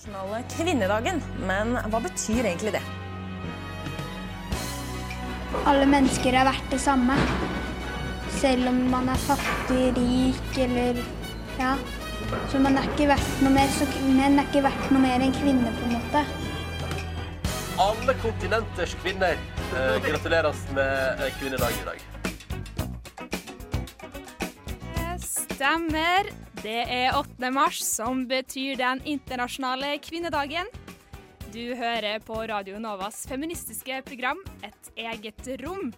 internasjonale kvinnedagen. Men hva betyr egentlig det? Alle mennesker er verdt det samme. Selv om man er fattig, rik eller ja. Så man er ikke verdt noe mer, så menn er ikke verdt noe mer enn kvinner, på en måte. Alle kontinenters kvinner eh, gratuleres med eh, kvinnedagen i dag. Det Stemmer. Det er 8. mars, som betyr den internasjonale kvinnedagen. Du hører på Radio Novas feministiske program Et eget rom.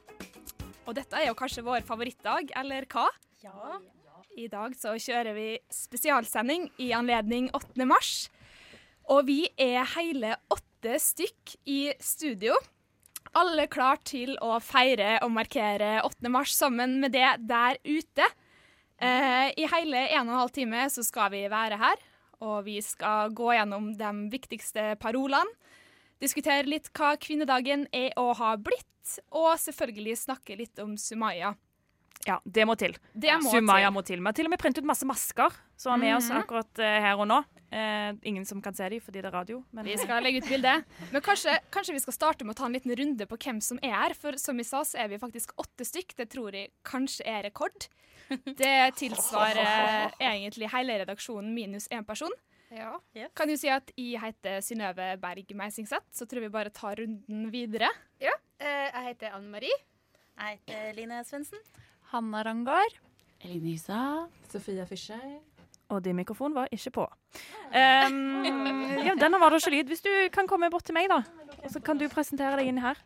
Og dette er jo kanskje vår favorittdag, eller hva? Ja. I dag så kjører vi spesialsending i anledning 8. mars. Og vi er hele åtte stykk i studio. Alle klar til å feire og markere 8. mars sammen med det der ute. Eh, I hele en og en halv time så skal vi være her, og vi skal gå gjennom de viktigste parolene. Diskutere litt hva kvinnedagen er og har blitt, og selvfølgelig snakke litt om Sumaya. Ja, det må til. Det må Sumaya til. må til. Vi har til og med printet ut masse masker som er med oss Mhm. akkurat eh, her og nå. Eh, ingen som kan se dem fordi det er radio. Men Vi skal legge ut bilde. Men kanskje, kanskje vi skal starte med å ta en liten runde på hvem som er her. For som vi sa, så er vi faktisk åtte stykk. Det tror jeg kanskje er rekord. Det tilsvarer egentlig hele redaksjonen minus én person. Ja. Kan jo si at jeg heter Synnøve Berg Meisingseth, så tror vi bare tar runden videre. ja. Eh, jeg heter Anne Marie. Jeg heter Line Svendsen. Hanna Rangard. Elinisa. Sofia Fischer. Og din mikrofon var ikke på. Um, ja, denne var det ikke lyd. Hvis du kan komme bort til meg, da. Og så kan du presentere deg inn her.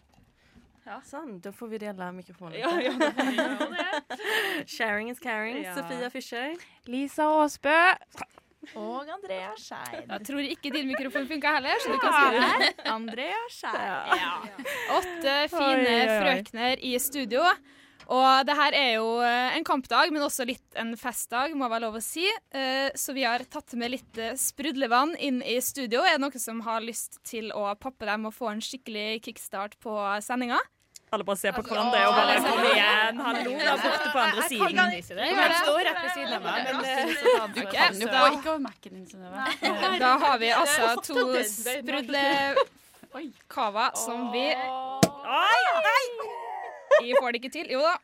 Ja, sånn. Da får vi dele mikrofonen. Ja, ja, da får vi gjøre det. Sharing is caring. Ja. Sofia Fischer. Lisa Aasbø. Og Andrea Skeid. Jeg tror ikke din mikrofon funka heller, så du kan skrive her. Andrea Skeid. Ja. Åtte fine Oi, oi, oi. frøkner i studio. Og det her er jo eh, en kampdag, men også litt en festdag, må være lov å si. Eh, Så vi har tatt med litt eh, sprudlevann inn i studio. Er det noen som har lyst til å poppe dem og få en skikkelig kickstart på sendinga? Alle bare ser på hverandre og bare Kom igjen, hallo, der borte på andre siden. Jeg det? står rett ved siden av meg. Men eh, kan jo ikke over Mac-en din, Synnøve. Da har vi altså to sprudle-cava som vi Oi! Vi får det ikke til. Jo da.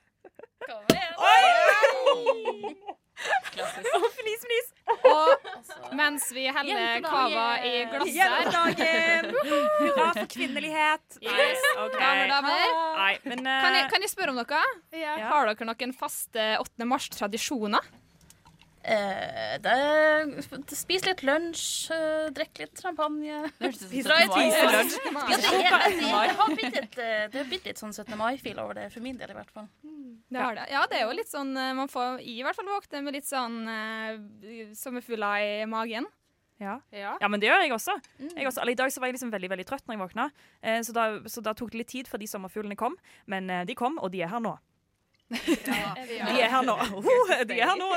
Fnis, fnis. Og mens vi heller cava i glasset Jentedagen! Hurra for kvinnelighet. Yes. okay. Damer, damer. Nei, men uh... Kan jeg, kan jeg spørre om noe? Ja. Har dere noen faste 8. mars-tradisjoner? Eh, det, spis litt lunsj, eh, drikk litt champagne. Dra i Spise lunsj. Ja, det, er, det, det har blitt litt, eh, det har blitt litt sånn 17. mai-fil over det, for min del i hvert fall. Det har det. Ja, det er jo litt sånn eh, Man får i hvert fall våkne med litt sånn sommerfugler i magen. Ja. Ja. ja, men det gjør jeg også. Jeg også I dag så var jeg liksom veldig veldig trøtt når jeg våkna, eh, så, da, så da tok det litt tid før de sommerfuglene kom. Men eh, de kom, og de er her nå. De er her nå. Oh, de er her nå.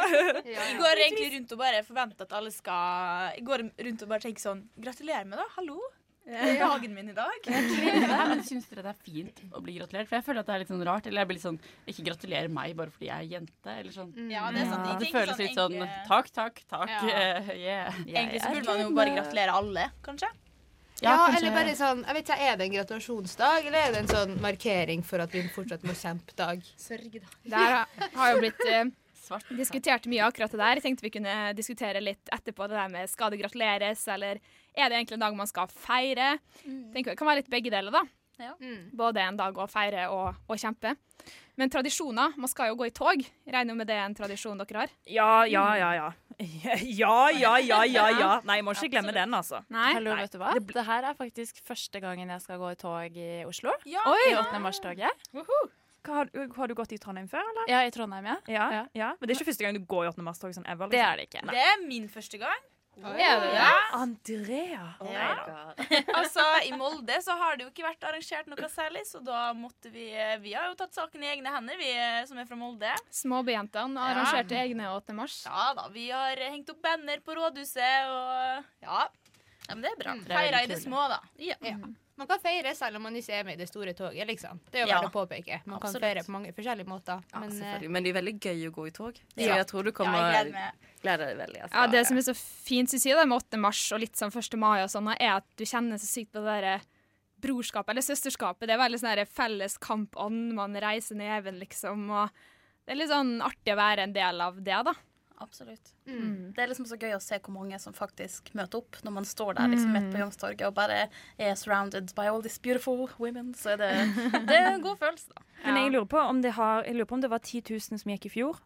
Jeg går egentlig rundt og bare forventer at alle skal Jeg går rundt og bare tenker sånn Gratulerer med det. Hallo. Det er dagen min i dag. Ja, men Syns dere det er fint å bli gratulert? For jeg føler at det er litt sånn rart. Eller jeg blir litt sånn Ikke gratulerer meg bare fordi jeg er jente. Eller sånn. Ja, det er. Jeg Det føles sånn litt sånn Takk, takk, takk. Ja. eh, yeah. Egentlig så burde man jo bare gratulere alle, kanskje. Ja, eller bare sånn jeg vet ikke, Er det en gratulasjonsdag, eller er det en sånn markering for at vi fortsatt må kjempe dag? Sørgedag. Det her har- har jo blitt eh, Svart. diskutert mye akkurat det der. Jeg tenkte vi kunne diskutere litt etterpå det der med skal det gratuleres, eller er det egentlig en dag man skal feire? Tenker Det kan være litt begge deler, da. Mm. Både en dag å feire og, og kjempe. Men tradisjoner Man skal jo gå i tog. Regner jo med det er en tradisjon dere har? Ja, ja, ja, ja. Ja, ja, ja, ja, ja. Nei, jeg må ikke glemme den, altså. Nei? Hallo, Nei. vet du hva? Det, her er faktisk første gangen jeg skal gå i tog i Oslo. Oi! I 8. mars-toget. Har, har du gått i Trondheim før, eller? Ja, i Trondheim, ja. Ja, Ja. ja. Men det er ikke første gang du går i 8. mars-tog sånn ever? Det Liksom. er det ikke. Det er min første gang. Er det det? Andrea. Ja. altså, I Molde så har det jo ikke vært arrangert noe særlig, så da måtte vi Vi har jo tatt saken i egne hender, vi som er fra Molde. Småbyjentene arrangerte egne 8. mars. Ja da, vi har hengt opp banner på rådhuset og Ja. ja men det er bra. Er Feira i det små, da. Ja. Man kan feire selv om man ikke er med i det store toget, liksom. Det er jo Ja. verdt å påpeke. Man kan feire på mange forskjellige måter. Ja, men, eh. Men det er veldig gøy å gå i tog. Så Ja. jeg tror du kommer Ja, jeg gleder meg. deg veldig. Altså. Ja, Det som er så fint synes jeg, med 8. mars og litt sånn 1. mai, og sånn, er at du kjenner så sykt på det derre brorskapet eller søsterskapet. Det er veldig sånn felles kampånd. Man reiser neven, liksom. og Det er litt sånn artig å være en del av det, da. Absolutt. Mm. Det er liksom så gøy å se hvor mange som faktisk møter opp når man står der liksom midt på Youngstorget og bare er surrounded by all these beautiful women. Så er det, det er en god følelse, da. Men jeg lurer, på om det har, jeg lurer på om det var 10 000 som gikk i fjor.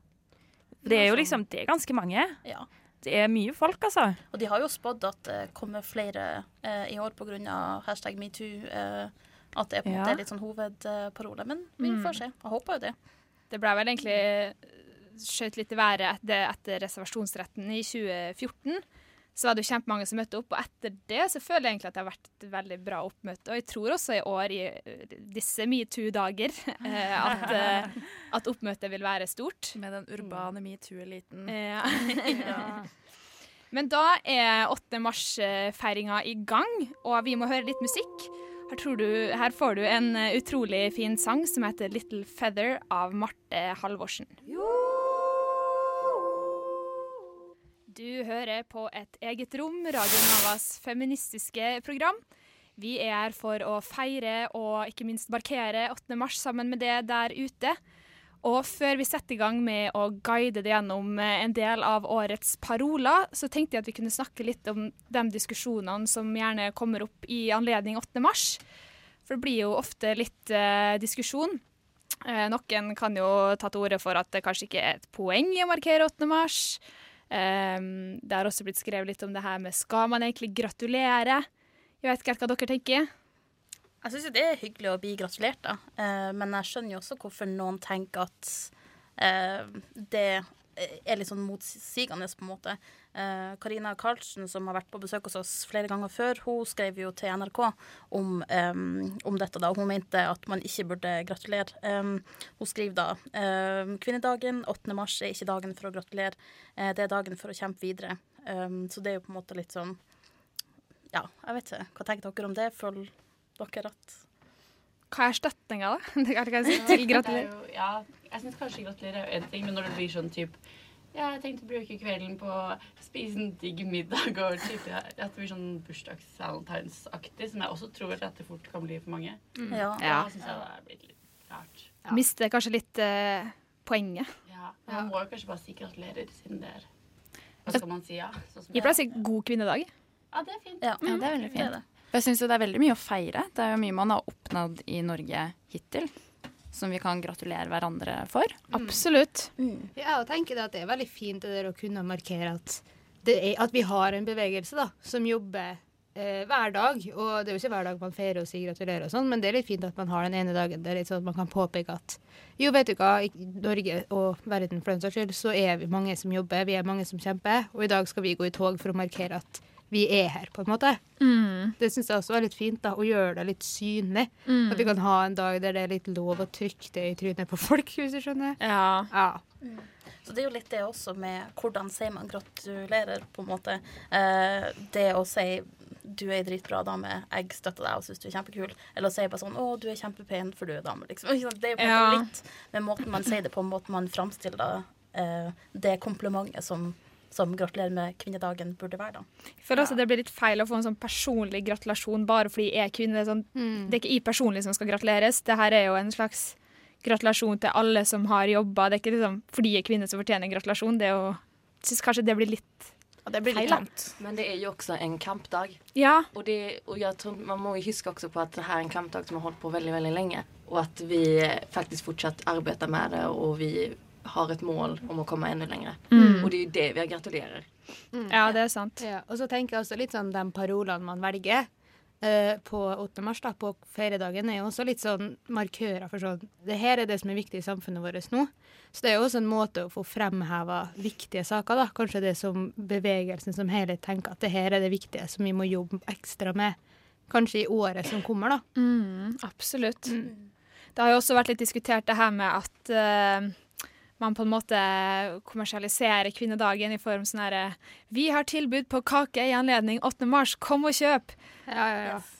Det er jo liksom, det er ganske mange. Ja. Det er mye folk, altså. Og de har jo spådd at det kommer flere eh, i år pga. hashtag metoo. Eh, at det er på en Ja. måte litt sånn hovedparole. Men vi Mm. får se. Jeg håper jo det. Det ble vel egentlig skjøt litt i været etter, etter reservasjonsretten i 2014. Så var det jo kjempemange som møtte opp, og etter det så føler jeg egentlig at det har vært et veldig bra oppmøte. Og jeg tror også i år, i disse metoo-dager, eh, at, eh, at oppmøtet vil være stort. Med den urbane metoo-eliten. Ja. Men da er 8. mars-feiringa i gang, og vi må høre litt musikk. Her, tror du, her får du en utrolig fin sang som heter 'Little Feather' av Marte Halvorsen. Du hører på et eget rom, Radio Navas feministiske program. Vi er her for å feire og ikke minst markere 8. mars sammen med det der ute. Og før vi setter i gang med å guide det gjennom eh, en del av årets paroler, så tenkte jeg at vi kunne snakke litt om de diskusjonene som gjerne kommer opp i anledning 8. mars. For det blir jo ofte litt eh, diskusjon. Eh, noen kan jo ta til orde for at det kanskje ikke er et poeng i å markere 8. mars. Eh, det har også blitt skrevet litt om det her med skal man egentlig gratulere? Jeg vet ikke helt hva dere tenker. Jeg syns det er hyggelig å bli gratulert, da. Uh, men jeg skjønner jo også hvorfor noen tenker at uh, det er litt sånn motsigende, på en måte. Eh, Karina Karlsen, som har vært på besøk hos oss flere ganger før, hun skrev jo til NRK om, eh, om dette. da. Hun mente at man ikke burde gratulere. Eh, hun skriver da eh, kvinnedagen 8. mars er ikke dagen for å gratulere, eh, det er dagen for å kjempe videre. Eh, så det er jo på en måte litt sånn Ja, jeg vet ikke. Hva tenker dere om det? Føler dere at Hva er støttinga, da? Det hva jeg sier til gratulerer. er jo- Ja, jeg syns kanskje gratulerer er en ting, men når det blir sånn type ja, jeg tenkte å bruke kvelden på å spise en digg middag og type, at det blir sånn bursdags-valentinsaktig, som jeg også tror at det fort kan bli for mange. Mm. Ja. Da syns jeg det er blitt litt rart. Mister kanskje litt eh, poenget. Ja, Man må jo kanskje bare si gratulerer, siden det er Hva skal man si, ja? Sånn Jeg pleier å si god kvinnedag. Ja, det er fint. Ja, det er veldig fint. Jeg syns det er veldig mye å feire. Det er jo mye man har oppnådd i Norge hittil. Som vi kan gratulere hverandre for. Absolutt. Ja, og tenker det at det er veldig fint det der å kunne markere at, det er, at vi har en bevegelse da, som jobber eh, hver dag. Og det er jo ikke hver dag man feirer og sier gratulerer og sånn, men det er litt fint at man har den ene dagen der sånn at man kan påpeke at jo, vet du hva, i Norge og verden for den saks skyld, så er vi mange som jobber, vi er mange som kjemper, og i dag skal vi gå i tog for å markere at vi er her, på en måte. Mm. Det syns jeg også er litt fint, da, å gjøre det litt synlig. Mm. At vi kan ha en dag der det er litt lov å trykke det i trynet på folk, hvis du skjønner. Ja. ja. Så det er jo litt det også med hvordan sier man gratulerer, på en måte. Eh, det å si du er ei dritbra dame, jeg støtter deg og syns du er kjempekul. Eller å si bare sånn å, du er kjempepen for du er dame, liksom. Det er jo på en Ja. måte litt med måten man sier det på, måten man framstiller eh, det komplimentet som, som gratulerer med kvinnedagen burde være, da. Jeg føler også det blir litt feil å få en sånn personlig gratulasjon bare fordi jeg er kvinne. Det er, sånn, det er ikke jeg personlig som skal gratuleres. Det her er jo en slags gratulasjon til alle som har jobba. Det er ikke liksom fordi jeg er kvinne som fortjener en gratulasjon. Det er jo Jeg syns kanskje det blir litt det blir litt langt. Men det er jo også en kampdag. Ja. Og, det, og jeg tror man må jo huske også på at det her er en kampdag som har holdt på veldig, veldig lenge. Og at vi faktisk fortsatt arbeider med det, og vi har et mål om å komme enda lenger. Mm. Og det er jo det vi har gratulerer. Ja, det er sant. Ja, og så tenker jeg også litt sånn de parolene man velger uh, på 8. mars, da, på feriedagen, er jo også litt sånn markører for sånn Det her er det som er viktig i samfunnet vårt nå. Så det er jo også en måte å få fremheva viktige saker, da. Kanskje det som bevegelsen som helhet tenker at det her er det viktige som vi må jobbe ekstra med. Kanskje i året som kommer, da. Mm, absolutt. Det har jo også vært litt diskutert det her med at eh, man på en måte kommersialiserer kvinnedagen i form sånn herre Vi har tilbud på kake i anledning 8. mars, kom og kjøp!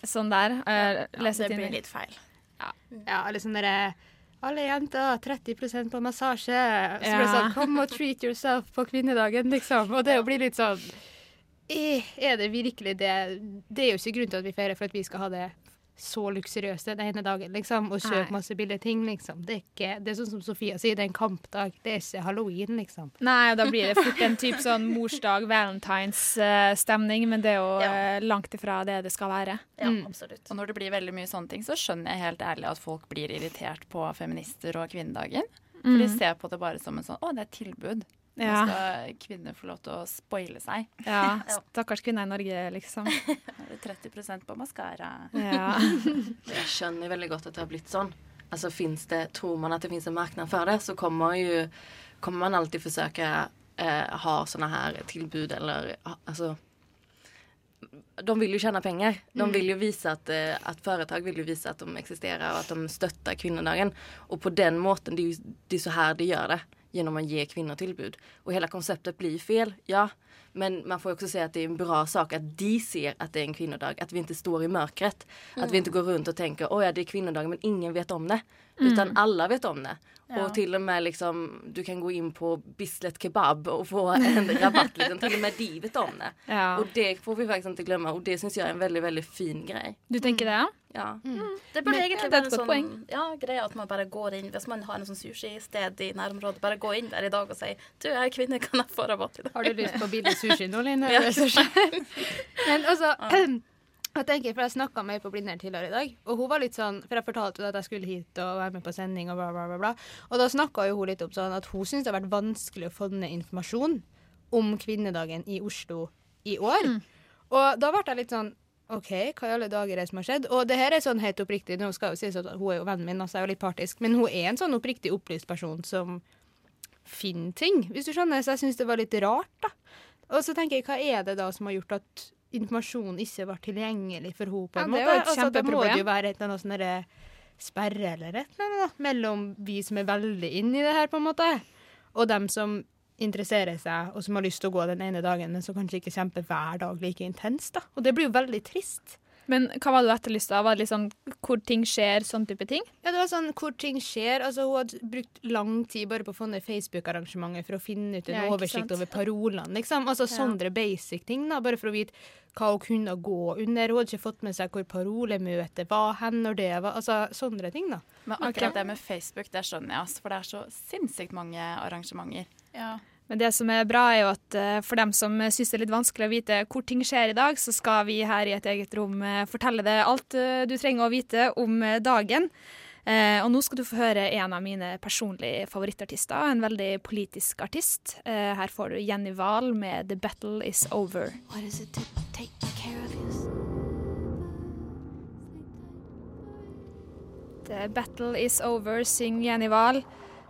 Sånn der. Ja, det blir litt feil. Ja, ja liksom derre alle jenter 30% på massasje. Så blir det sånn Kom og treat yourself på kvinnedagen, liksom. Og det blir litt sånn eh, Er det virkelig det Det er jo ikke grunn til at vi feirer for at vi skal ha det så luksuriøse den ene dagen, liksom. Og kjøpe masse billige ting, liksom. Det er ikke Det er sånn som Sofia sier, det er en kampdag. Det er ikke halloween, liksom. Nei, og da blir det fort en type sånn morsdag, valentines-stemning, men det er jo ja. langt ifra det det skal være. Ja, absolutt. Og når det blir veldig mye sånne ting, så skjønner jeg helt ærlig at folk blir irritert på feminister og kvinnedagen. For de Mm. ser på det bare som en sånn Å, det er et tilbud. Nå skal kvinner få lov til å spoile seg. Ja, stakkars kvinner i Norge, liksom. Nå er 30 på maskara. Ja. Jeg skjønner veldig godt at det har blitt sånn. Altså, det, tror man at det fins en marknad for det så kommer jo, kommer man alltid forsøke eh, ha sånne her tilbud eller altså de vil jo tjene penger. De vil jo vise at, at eh, att företag vil jo vise at de eksisterer og at de støtter kvinnedagen. Og på den måten, det er jo det er så her de gjør det. Genom att ge kvinnor tillbud. Och hela konceptet blir fel, ja. Men man får också säga att det är en bra sak att de ser att det är en kvinnodag. Att vi inte står i mörkret. Att vi inte går runt och tänker åh ja det är kvinnodagen men ingen vet om det. Mm. Utan alla vet om det. Ja. Och till och med liksom du kan gå in på Bislett Kebab och få en rabatt. Liksom. Till och med de vet om det. Ja. Och det får vi faktiskt inte glömma. Och det syns jag är en väldigt, väldigt fin grej. Du tenker det, ja? Ja. Det burde Men- egentlig være en sånn poeng. ja, greie at man bare går inn Hvis man har en sånn sushisted i nærområdet, bare gå inn der i dag og si Du, jeg er kvinne, kan jeg få rabatt i dag? Har du lyst på billig sushi nå, Line? Ja. Men altså jeg tenker, for jeg snakka med ei på Blindern tidligere i dag, og hun var litt sånn For jeg fortalte henne at jeg skulle hit og være med på sending, og bla, bla, bla. bla. Og da snakka jo hun litt om sånn at hun syns det har vært vanskelig å få ned informasjon om kvinnedagen i Oslo i år. Og da ble jeg litt sånn OK, hva i alle dager er det som har skjedd? Og det her er sånn helt oppriktig, nå skal jo sies at hun er jo vennen min, altså jeg er jo litt partisk, men hun er en sånn oppriktig opplyst person som finner ting, hvis du skjønner. Så jeg syns det var litt rart, da. Og så tenker jeg, hva er det da som har gjort at informasjonen ikke var tilgjengelig for henne, på Ja, en det er måte? Altså, da må det jo være et eller annet sånn sperre eller et eller annet, mellom vi som er veldig inne i det her, på en måte, og dem som interesserer seg, og som har lyst til å gå den ene dagen, men som kanskje ikke kjemper hver dag like intenst, da. Og det blir jo veldig trist. Men hva var det du etterlyste? Var det sånn hvor ting skjer, sånn type ting? Ja, det var sånn hvor ting skjer. Altså, hun hadde brukt lang tid bare på å få ned Facebook-arrangementet for å finne ut en Ja, oversikt sant? over parolene, liksom. Altså Ja. sånne basic ting, da, bare for å vite hva hun kunne gå under. Hun hadde ikke fått med seg hvor parolemøtet var hen når det var Altså sånne ting, da. Men akkurat det med Facebook, det skjønner jeg, altså, for det er så sinnssykt mange arrangementer. Men det som er bra, er jo at eh, for dem som syns det er litt vanskelig å vite hvor ting skjer i dag, så skal vi her i et eget rom eh, fortelle deg alt eh, du trenger å vite om dagen. Og nå skal du få høre en av mine personlige favorittartister, en veldig politisk artist. Her får du Jenny Wahl med 'The Battle Is Over'. What is it to take care of you? The battle is over, synger Jenny Wahl.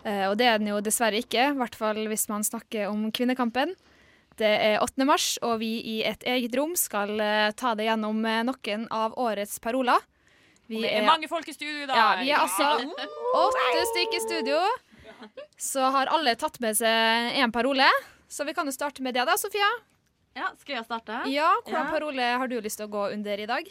Eh, og det er den jo dessverre ikke, i hvert fall hvis man snakker om kvinnekampen. Det er 8. mars, og vi i et eget rom skal eh, ta det gjennom eh, noen av årets paroler. Vi det er mange folk i studio i dag. Ja, vi er altså åtte stykker i studio. Så har alle tatt med seg én parole. Så vi kan jo starte med det da, Sofia. Ja, Skal jeg starte? Ja, Hvilken Ja. parole har du lyst til å gå under i dag?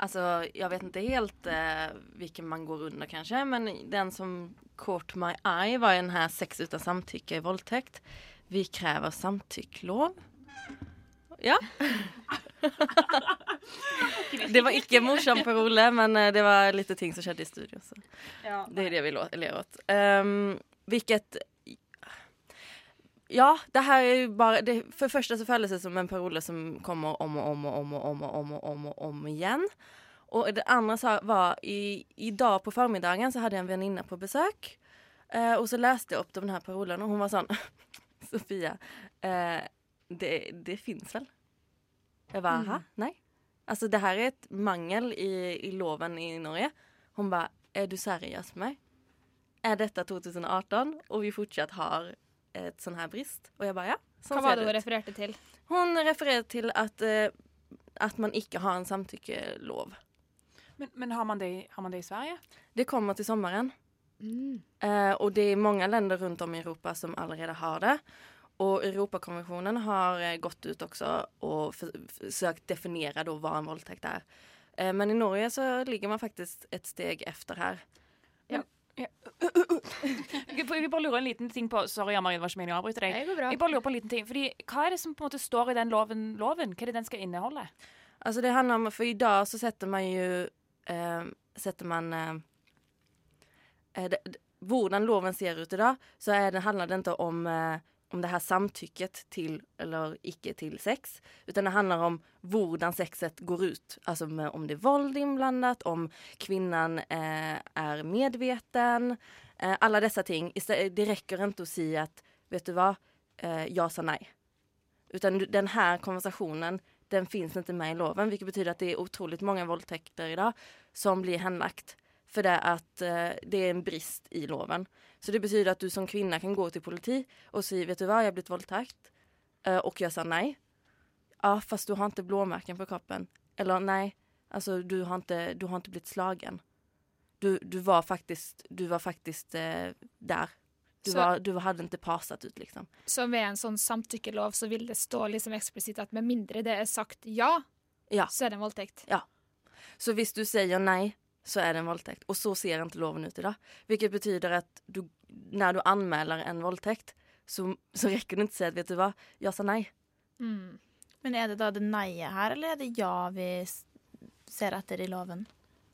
Altså, Jeg vet ikke helt eh, hvilken man går under kanskje, men den som caught my eye var den här sex utan samtycke i våldtäkt. Vi kräver samtycklov. Ja. det var ikke morsom parole, men eh, det var litt ting som skjedde i studio. Så. Det er det vi ler åt. Um, vilket Ja, det her er bare, bara, det, For det første så føles det som en parole som kommer om og om og om og om og om og om, og om igen. Och det andra var, i, idag på förmiddagen så hade jag en väninna på besök. Eh, och så läste jag upp den här parolen och hon var sån, Sofia, eh, det, det finns väl? Jag bara, Mm. nej. Alltså det här är ett mangel i, i loven i Norge. Hon bara, är du seriös med mig? Är detta 2018 och vi fortsatt har et sånn her brist? Og jeg bare ja. sånn Hva var det hun refererte til? Hun refererte til at, uh, at man ikke har en samtykkelov. Men, men har, man det, i- har man det i Sverige? Det kommer til sommeren. Mm. Eh, og det er mange länder rundt om i Europa som allerede har det. Og Europakonvensjonen har eh, gått ut også og forsøkt definere da, hva en voldtekt er. Eh, men i Norge så ligger man faktisk et steg efter här. Jeg bare lurer en liten ting på Sorry, Marie, det var ikke meningen å avbryte deg. Jeg bare lurer på en liten ting, fordi Hva er det som på en måte står i den loven? loven? Hva er det den skal inneholde? Alltså det handlar om, för idag så sätter man ju, eh, sätter man, eh, eh, det, hvordan loven ser ut i dag, så det, handler det ikke om, om det här samtycket till eller ikke til sex. Utan det handler om hvordan sexet går ut. Altså om det er våld inblandat, om kvinnan eh, er medveten. Eh, alle disse ting. Det räcker ikke å si at vet du hva, eh, jag sa nei. Utan denne konversationen, den finns inte med i loven. Vilket betyder att det är otroligt många våldtäkter idag som blir henlagt. För det att eh, det är en brist i loven. Så det betyder att du som kvinna kan gå till politi och säga, vet du vad, jag har blivit våldtäkt. Eh, och jag sa nej. Ja, fast du har inte blåmärken på kroppen. Eller nej, alltså du har inte, du har inte blivit slagen. Du, du var faktiskt, du var faktiskt eh, där. Du, Så- var, du hadde ikke passet ut liksom. Så ved en sånn samtykkelov så vil det stå liksom eksplisitt at med mindre det er sagt ja, Ja. så er det en voldtekt. Ja. Så hvis du sier nei, så er det en voldtekt. Og så ser ikke loven ut i dag. Hvilket betyr at du, når du anmäler en voldtekt, så, så räcker ikke å si at, vet du hva, ja, sa nej. Men er det da det nei-et her, eller er det ja vi ser etter i loven?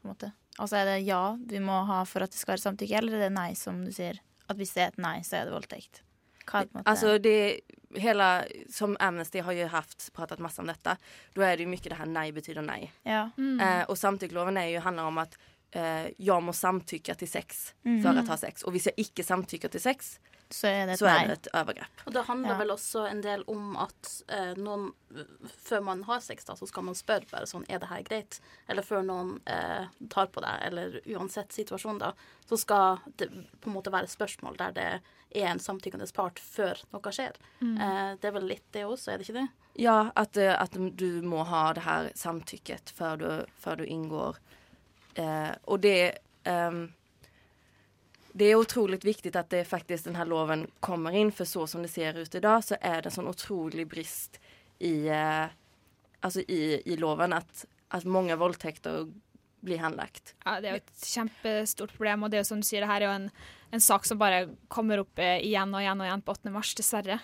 På en måte? Altså er det ja vi må ha for at det skal være samtykke, eller er det nei, som du sier? At hvis det er et nei, så er det voldtekt? Hva er det på en måte? Alltså det, hela, som Amnesty har ju haft, pratat masse om detta. Då är det ju mycket det här nej betyder nej. Ja. Eh, och samtyckloven är ju, handlar om att eh, jag må samtykke til sex Mm. for å ha sex. Og hvis jeg ikke samtykker til sex så er det et er det et overgrep. Og det handler Ja. vel også en del om at eh, noen Før man har sex, da, så skal man spørre bare sånn Er det her greit? Eller før noen eh, tar på deg, eller uansett situasjon, da, så skal det på en måte være spørsmål der det er en samtykkende part før noe skjer. Mm. Eh, det er vel litt det også, er det ikke det? Ja, at, at du må ha det her samtykket før du, før du inngår. Eh, och det, ehm, det er utrolig viktig at det faktisk denne loven kommer inn, for så som det ser ut i dag, så er det en sånn utrolig brist i, eh, altså i, i loven at, at mange voldtekter blir henlagt. Ja, Det er jo et kjempestort problem, og det er jo som du sier, det her er jo en, en sak som bare kommer opp eh, igjen og igjen og igjen på 8. mars, dessverre.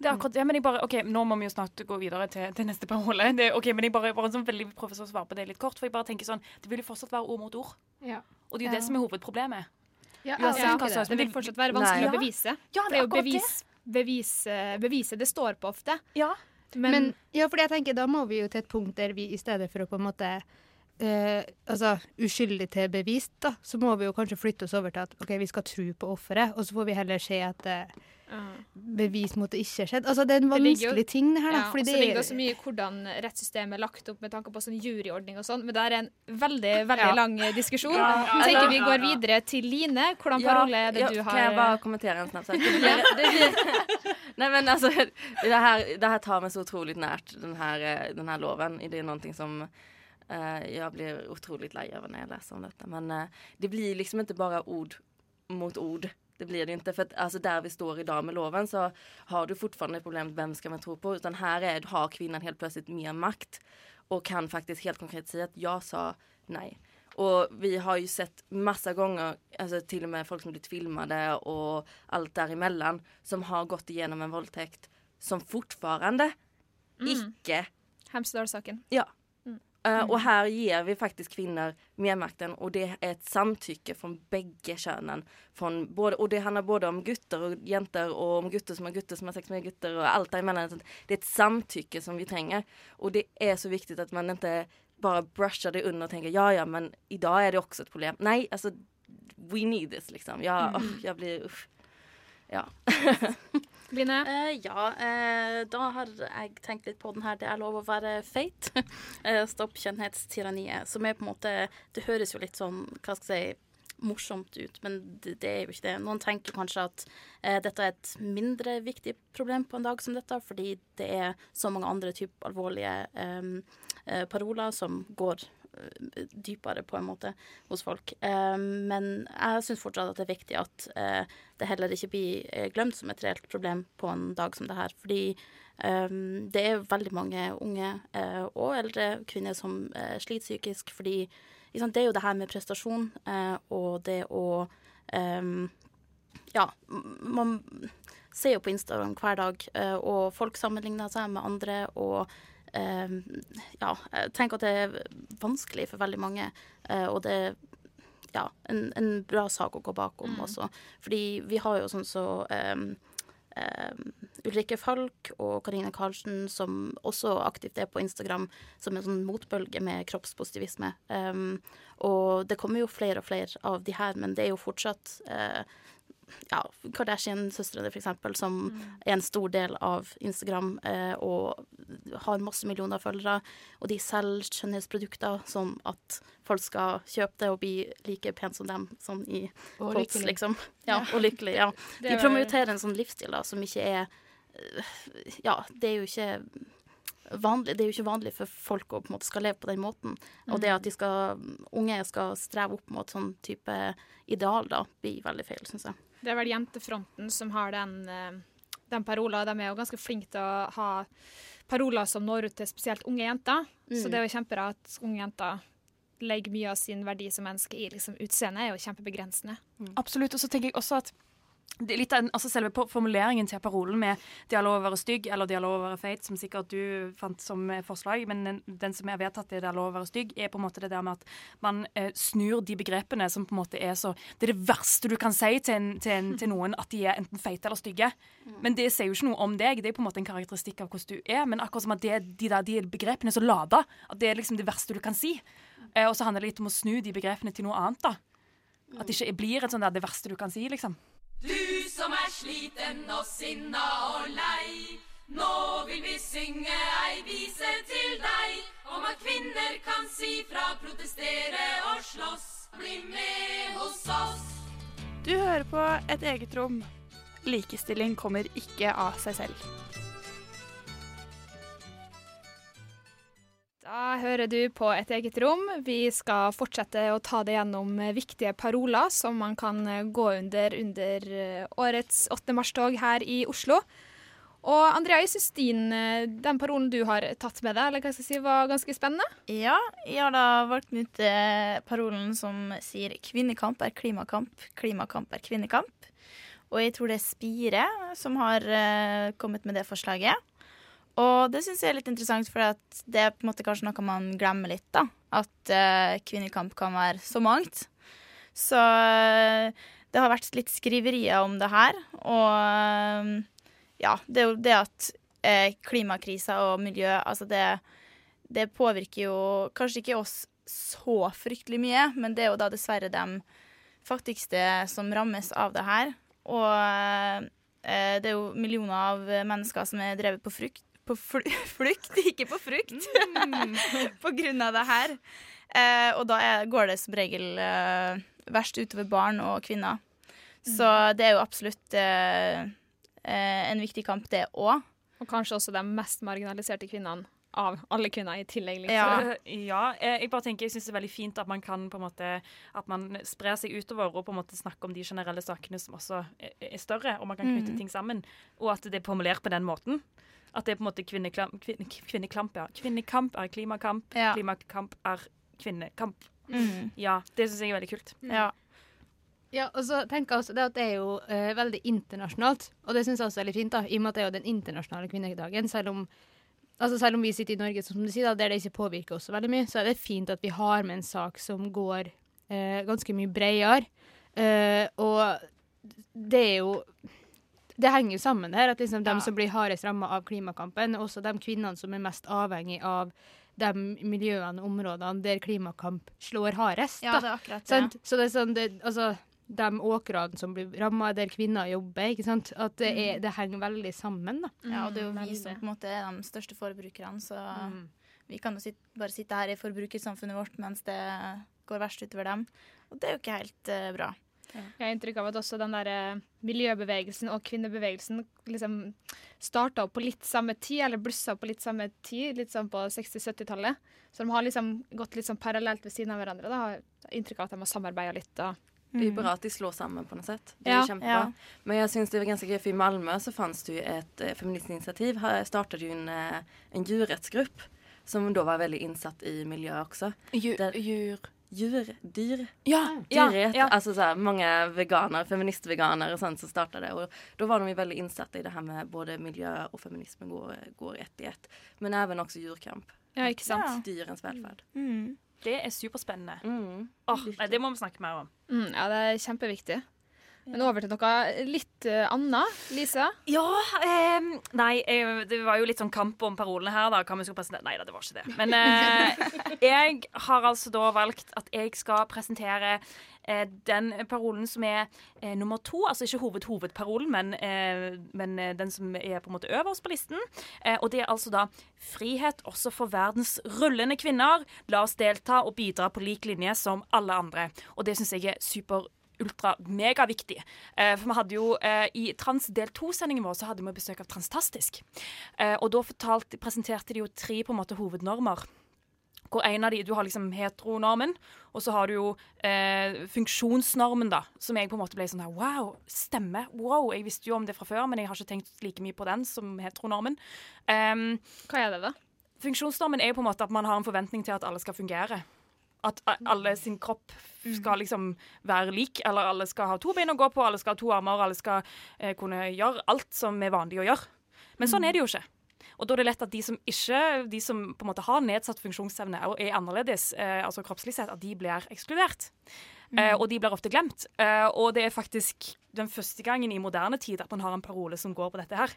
Det er akkurat det, men jeg bare, ok, Nå må vi jo snart gå videre til, til neste parole. Det, ok, men jeg bare, bare sånn veldig prøver å svare på det litt kort. For jeg bare tenker sånn, Det vil jo fortsatt være ord mot ord. Og det er jo Ja. det som er hovedproblemet. Ja, Uansett ja, hva det, slags- det vil fortsatt være vanskelig Nei. å bevise. Ja, det er jo bevis, bevis, beviset det står på ofte. Men, Men, ja, fordi jeg tenker da må vi jo til et punkt der vi i stedet for å på en måte eh, altså uskyldig til bevist, da, så må vi jo kanskje flytte oss over til at OK, vi skal tro på offeret, og så får vi heller se at eh, bevis mot det ikke skjedde. Altså det er en vanskelig ting, det her, da. Ja, fordi så det ligger er også mye hvordan rettssystemet er lagt opp med tanke på sånn juryordning og sånn, men det er en veldig veldig Ja. lang eh, diskusjon. Ja, ja, Jeg ja, tenker vi går ja. videre til Line. Hvordan parole er det ja, du har? Kan jeg bare kommentere en snabb Nei, men altså det her, det her, tar meg så utrolig nært, den här, eh, den her loven. Det er noe som Uh, jeg blir utrolig lei av når jeg leser om dette. Men uh, det blir liksom ikke bare ord mot ord. Det blir det inte. För att alltså där vi står idag med loven så har du fortfarande problem vem ska man tro på. Utan här är, har kvinnan helt plötsligt mer makt. Och kan faktiskt helt konkret säga att jag sa nej. Och vi har ju sett massa gånger, alltså till och med folk som blivit filmade och allt däremellan som har gått igenom en våldtäkt som fortfarande ikke... Hemsedal-saken. Ja. Eh, Mm. och här ger vi faktiskt kvinnor mer makten och det är ett samtycke från bägge könen. Från både, och det handlar både om gutter och jenter och om gutter som har gutter som har sex med gutter och allt däremellan. Så Det är ett samtycke som vi tränger. Och det är så viktigt att man inte bara brushar det under och tänker ja ja men idag är det också ett problem. Nej alltså we need this liksom. Jag, Mm. oh, jag blir usch. Ja. Line? Uh, ja, uh, da har jeg tenkt litt på den her Det er lov å være feit. uh, Stopp kjønnhetstyranniet. Som er på en måte Det høres jo litt sånn, hva skal jeg si morsomt ut, men det, det er jo ikke det. Noen tenker kanskje at eh, dette er et mindre viktig problem på en dag som dette, fordi det er så mange andre typer alvorlige eh, paroler som går dypere, på en måte, hos folk. Eh, men jeg syns fortsatt at det er viktig at eh, det heller ikke blir eh, glemt som et reelt problem på en dag som det her. Fordi det er veldig mange unge og eldre kvinner som sliter psykisk. Fordi liksom, det er jo det her med prestasjon og det å Ja, man ser jo på Instagram hver dag, og folk sammenligner seg med andre. og ja, jeg tenker at det er vanskelig for veldig mange, eh, og det er ja, en, en bra sak å gå bakom Mm. også. Fordi vi har jo sånn så um, um, Ulrikke Falk og Karine Karlsen, som også aktivt er på Instagram, som en sånn motbølge med kroppspositivisme. Um, og det kommer jo flere og flere av de her, men det er jo fortsatt eh, ja, Kardashian-søstrene, eksempel, som er en stor del av Instagram eh, og har masse millioner følgere. Og de selger skjønnhetsprodukter sånn at folk skal kjøpe det og bli like pen som dem, sånn i Og lykkelig. liksom. Ja, Ja. og lykkelig, ja. De promoterer en sånn livsstil da, som ikke er eh, Ja, det er jo ikke vanlig, det er jo ikke vanlig for folk å på en måte skal leve på den måten. Og det at de skal, unge skal streve opp mot sånn type ideal, da, blir veldig feil, syns jeg. Det er vel Jentefronten som har den, eh, den parola. De er jo ganske flinke til å ha paroler som når ut til spesielt unge jenter. Så Mm. det er jo kjempebra at unge jenter legger mye av sin verdi som menneske i liksom, utseendet, er jo kjempebegrensende. Absolutt. Og så tenker jeg også at litt av altså selve formuleringen til parolen med 'de har lov å være stygg' eller 'de har lov å være feit', som sikkert du fant som eh, forslag, men den, den som er vedtatt, i lov å være stygg', er på en måte det der med at man eh, snur de begrepene som på en måte er så Det er det verste du kan si til, en, til, en, til noen, at de er enten feite eller stygge. Men det sier jo ikke noe om deg, det er på en måte en karakteristikk av hvordan du er. Men akkurat som at det, de, der, de begrepene er så lada, at det er liksom det verste du kan si. Eh, og så handler det litt om å snu de begrepene til noe annet, da. At det ikke blir et sånt der det verste du kan si, liksom. Du som er sliten og sinna og lei. Nå vil vi synge ei vise til deg om at kvinner kan si fra, protestere og slåss. Bli med hos oss. Du hører på Et eget rom. Likestilling kommer ikke av seg selv. Da hører du på Et eget rom. Vi skal fortsette å ta det gjennom eh, viktige paroler som man kan eh, gå under under eh, årets 8. mars-tog her i Oslo. Og Andrea, jeg syns den parolen du har tatt med deg, eller hva jeg si, var ganske spennende. Ja, jeg har da valgt ut parolen som sier 'kvinnekamp er klimakamp, klimakamp er kvinnekamp'. Og jeg tror det er Spire som har kommet med det forslaget. Og det syns jeg er litt interessant, for det er på en måte kanskje noe man glemmer litt. da. At uh, kvinnekamp kan være så mangt. Så eh, det har vært litt skriverier om det her. Og eh, ja, det er jo det at uh, klimakrisa og miljø, altså det, det påvirker jo kanskje ikke oss så fryktelig mye, men det er jo da dessverre de fattigste som rammes av det her. Og uh, det er jo millioner av mennesker som er drevet på frukt på fl flukt, ikke på frukt, på grunn av det her. Eh, og da er, går det som regel eh, verst utover barn og kvinner. Så det er jo absolutt eh, eh, en viktig kamp, det òg. Og kanskje også de mest marginaliserte kvinnene av alle kvinner i tillegg. Liksom. Ja, ja eh, jeg bare tenker, jeg synes det er veldig fint at man kan på en måte At man sprer seg utover og på en måte snakke om de generelle sakene som også er, er større, og man kan knytte mm. ting sammen. Og at det er formulert på den måten. At det er på en måte kvinneklamp, kvinne, kvinnekamp, ja. Kvinnekamp er klimakamp, klimakamp er kvinnekamp. Mm. Ja, det syns jeg er veldig kult. Ja. Ja, og så tenker jeg også det at det er jo uh, veldig internasjonalt, og det syns jeg også er litt fint, da, i og med at det er jo den internasjonale kvinnedagen. Selv om, altså selv om vi sitter i Norge, som du sier, da, der det ikke påvirker oss så veldig mye, så er det fint at vi har med en sak som går uh, ganske mye bredere. Uh, og det er jo Det henger jo sammen her, at liksom de som blir hardest ramma av klimakampen, er også de kvinnene som er mest avhengig av de miljøene og områdene der klimakamp slår hardest. Ja, det er akkurat det. Sant? Så det er sånn det, altså, de åkrene som blir ramma der kvinner jobber, ikke sant? At det, er, Mm. det henger veldig sammen, da. Ja, og det er jo vi som på en måte er de største forbrukerne, så Mm. vi kan jo sitte, bare sitte her i forbrukersamfunnet vårt mens det går verst utover dem. Og det er jo ikke helt uh, bra. Jeg har inntrykk av at også den der miljøbevegelsen og kvinnebevegelsen liksom starta opp på litt samme tid, eller blussa opp på litt samme tid, litt sånn på 60-70-tallet. Så de har liksom gått litt sånn parallelt ved siden av hverandre. Da. Jeg har inntrykk av at de har samarbeida litt. Da. Det jo bra at de slår sammen på noe sett. Det er Ja. kjempebra. Ja. Men jeg syns det var ganske gøy, for i Malmö så fanns det jo et eh, feministiskt initiativ. Her startet jo en, eh, en djurrättsgrupp som da var veldig innsatt i miljøet også. Djur? djur. Djur, dyr. Ja, ja, Dyrrätt, ja. Altså så här, många veganer, feministveganer som så som startade Og da var de veldig innsatte i det her med både miljø og feminisme går, går ett i ett. Men even også djurkamp. Ja, ikke sant? Ja. Dyrens Mm. Det er superspennende. Mm. Oh, nei, det må vi snakke mer om. Mm, ja, det er kjempeviktig. Men over til noe litt eh, annet. Lisa? Ja eh, Nei, det var jo litt sånn kamp om parolene her, da. Hva vi presentere. Nei da, det var ikke det. Men eh, jeg har altså da valgt at jeg skal presentere eh, den parolen som er eh, nummer to. Altså ikke hoved-hovedparolen, men, eh, men den som er på en måte øverst på listen. Og det er altså da 'Frihet også for verdens rullende kvinner'. La oss delta og bidra på lik linje som alle andre. Og det syns jeg er super ultra-megaviktig. Eh, for vi hadde jo eh, I Trans del 2-sendingen vår så hadde vi besøk av Transtastisk. Eh, og da fortalt, presenterte de jo tre på en måte hovednormer. Hvor en av de, Du har liksom heteronormen, og så har du jo eh, funksjonsnormen, da. Som jeg på en måte ble sånn her Wow, stemme. Wow, jeg visste jo om det fra før, men jeg har ikke tenkt like mye på den som heteronormen. Um, Hva er det, da? Funksjonsnormen er jo på en måte at man har en forventning til at alle skal fungere. At alle sin kropp skal liksom være lik, eller alle skal ha to bein å gå på, alle skal ha to armer, alle skal eh, kunne gjøre alt som er vanlig å gjøre. Men sånn er det jo ikke. Og da er det lett at de som ikke, de som på en måte har nedsatt funksjonsevne og er annerledes, eh, altså kroppslig sett, at de blir ekskludert. Eh, og de blir ofte glemt. Eh, og det er faktisk den første gangen i moderne tid at man har en parole som går på dette her.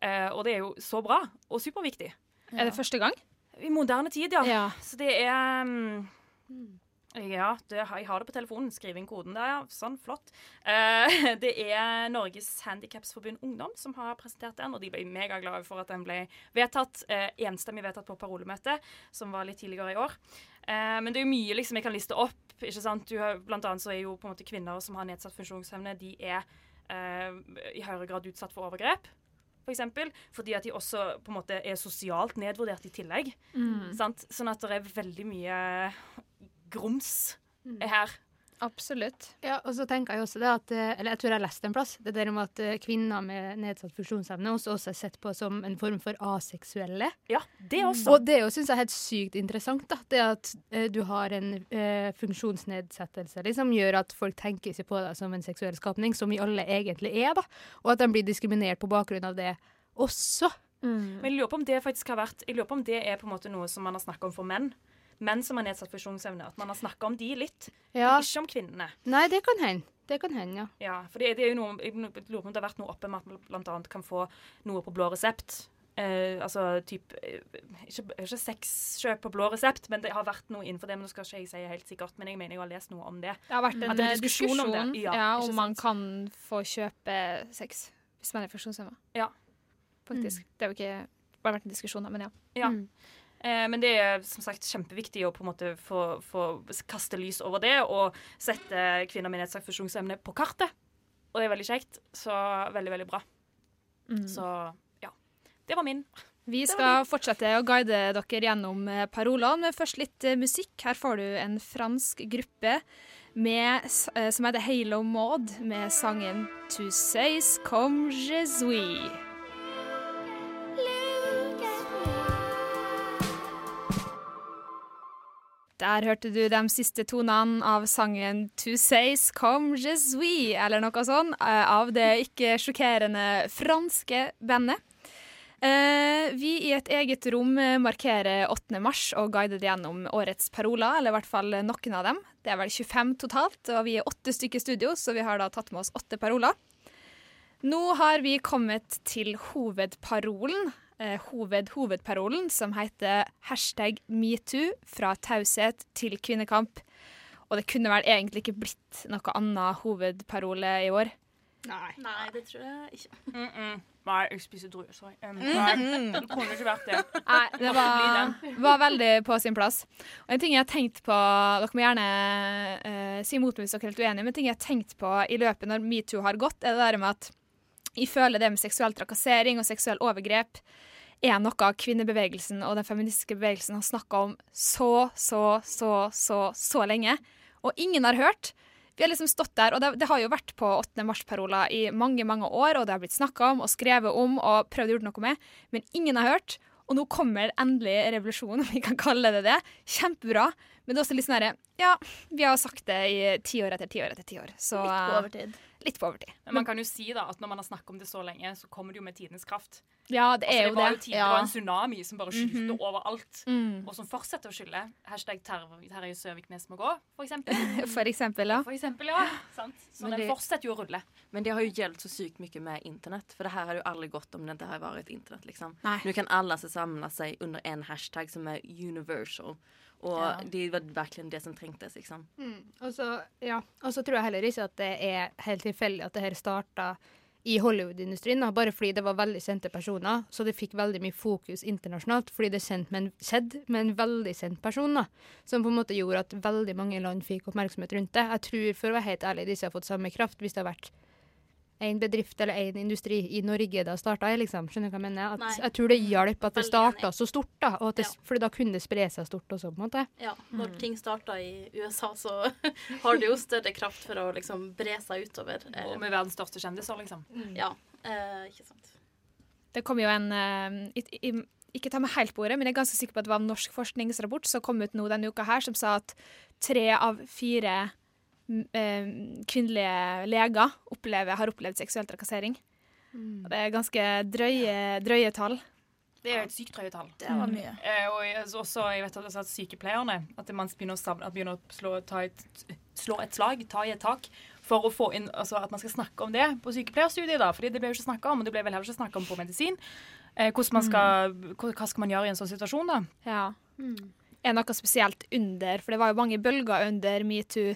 Eh, og det er jo så bra og superviktig. Er det første gang? I moderne tid, ja. Ja. Så det er mm, Ja, det, jeg har det på telefonen. Skriv inn koden der, ja. Sånn, flott. Eh, det er Norges Handikapsforbund Ungdom som har presentert den, og de ble megaglade for at den ble vedtatt, eh, enstemmig vedtatt på parolemøtet, som var litt tidligere i år. Eh, men det er jo mye liksom jeg kan liste opp. ikke sant? Du har, blant annet så er jo på en måte kvinner som har nedsatt funksjonsevne, de er eh, i høyere grad utsatt for overgrep. For eksempel, fordi at de også på en måte er sosialt nedvurdert i tillegg. Mm. Sant? Sånn at det er veldig mye grums her. Absolutt. Ja, og så tenker jeg også det at eh, Eller jeg tror jeg har lest en plass. Det der om at eh, kvinner med nedsatt funksjonsevne også, også er sett på som en form for aseksuelle. Ja, det også. Og det syns jeg er helt sykt interessant. da Det at eh, du har en eh, funksjonsnedsettelse liksom, gjør at folk tenker seg på deg som en seksuell skapning, som vi alle egentlig er. da Og at de blir diskriminert på bakgrunn av det også. Men jeg lurer på om det faktisk har vært Jeg lurer på om det er på en måte noe som man har snakka om for menn. Menn som har nedsatt funksjonsevne. At man har snakka om de litt, Ja. men ikke om kvinnene. Nei, det kan hende. Det kan hende, ja. Ja, for det, det er jo noe, jeg lurer på om det har vært noe oppe med at man annet kan få noe på blå resept. Eh, altså typ eh, Ikke, ikke sexkjøp på blå resept, men det har vært noe innenfor det. Men nå skal ikke jeg si helt sikkert, men jeg mener jeg har lest noe om det. Det har vært en, en er eh, diskusjon, om det. ja, Ja, om man kan få kjøpe sex hvis man er funksjonshemma. Ja. Faktisk. Det har jo ikke bare vært en diskusjon, men ja. Ja. Eh, men det er som sagt kjempeviktig å på en måte få, få kaste lys over det og sette kvinner med nedsatt funksjonsevne på kartet. Og det er veldig kjekt. Så veldig, veldig bra. Mm. Så ja. Det var min. Vi skal fortsette å guide dere gjennom eh, parolene, men først litt eh, musikk. Her får du en fransk gruppe med, eh, som heter Halo Maud, med sangen 'To says comme je Der hørte du de siste tonene av sangen 'To Says Come je suis, eller noe sånt, eh, av det ikke sjokkerende franske bandet. Eh, vi i et eget rom markerer 8. mars og guider gjennom årets paroler, eller i hvert fall noen av dem. Det er vel 25 totalt, og vi er åtte stykker i studio, så vi har da tatt med oss åtte paroler. Nå har vi kommet til hovedparolen, hoved, hovedparolen, som heter hashtag metoo, fra taushet til kvinnekamp. Og det kunne vel egentlig ikke blitt noe annet hovedparole i år. Nei. Nei, det tror jeg ikke. Mm -mm. Nei, jeg spiser druer, sorry. Um, Mm. nei, det kunne ikke vært det. Nei, det var, var veldig på sin plass. Og en ting jeg har tenkt på Dere må gjerne uh, si imot meg hvis dere er helt uenige, men en ting jeg har tenkt på i løpet når metoo har gått, er det der med at jeg føler det med seksuell trakassering og seksuell overgrep er noe kvinnebevegelsen og den feministiske bevegelsen har snakka om så, så, så, så, så lenge. Og ingen har hørt. Vi har liksom stått der, og det, det har jo vært på 8. mars-paroler i mange mange år, og det har blitt snakka om og skrevet om og prøvd å gjøre noe med, men ingen har hørt. Og nå kommer endelig revolusjonen, om vi kan kalle det det. Kjempebra. Men det er også litt sånn herre Ja, vi har sagt det i tiår etter tiår etter tiår. Litt på overtid. Litt på overtid. Men man kan jo si da at når man har snakket om det så lenge, så kommer det jo med tidens kraft. Ja, det er altså, jo det. Var det. jo tid, Det Ja. var en tsunami som bare skylte Mhm. overalt, Mm. og som fortsetter å skylle. Hashtag Terje Terje Søviknes må gå, for eksempel. For eksempel, ja. For eksempel, ja. Sant? Så Men den det- fortsetter jo å rulle. Men det har jo gjeldt så sykt mye med internett, for det her hadde jo aldri gått om det ikke hadde vært internett. Liksom. Nå Nu kan alle samle seg sig under en hashtag som er universal. Och Ja. det var virkelig det som trengtes. Liksom. Mm. Og så ja. Og så tror jeg heller ikke at det er helt tilfeldig at det her starta i Hollywood-industrien, bare fordi det var veldig kjente personer. Så det fikk veldig mye fokus internasjonalt, fordi det med skjedde med en veldig kjent person. da, Som på en måte gjorde at veldig mange land fikk oppmerksomhet rundt det. Jeg tror, for å være helt ærlig, disse har fått samme kraft hvis det har vært en bedrift eller en industri i Norge da starta. Liksom. Skjønner du hva jeg mener? At, jeg tror det hjalp at det starta så stort, da. Og at det, Ja. Fordi da kunne det spre seg stort også, på en måte. Ja, når ting starta i USA, så har det jo større kraft for å liksom bre seg utover. eh, Og med verdens største kjendiser, liksom. Ja, eh, ikke sant. Det kom jo en uh, i- i- Ikke ta meg helt på ordet, men jeg er ganske sikker på at det var en norsk forskningsrapport som kom ut nå denne uka her, som sa at tre av fire mm, eh, kvinnelige leger opplever, har opplevd seksuell trakassering. Mm. Det er ganske drøye, drøye tall. Det er jo et sykt drøye tall. Det var mye. Eh, og jeg, altså, også, jeg vet at, altså, at sykepleierne at man begynner å, savne, at begynner å slå, ta et, slå et slag, ta i et tak, for å få inn altså, at man skal snakke om det på sykepleierstudiet. da, fordi det ble jo ikke snakka om, og det ble vel heller ikke snakka om på medisin. Eh, man skal, hva, hva skal man gjøre i en sånn situasjon, da? Ja. Er noe spesielt under, for det var jo mange bølger under metoo.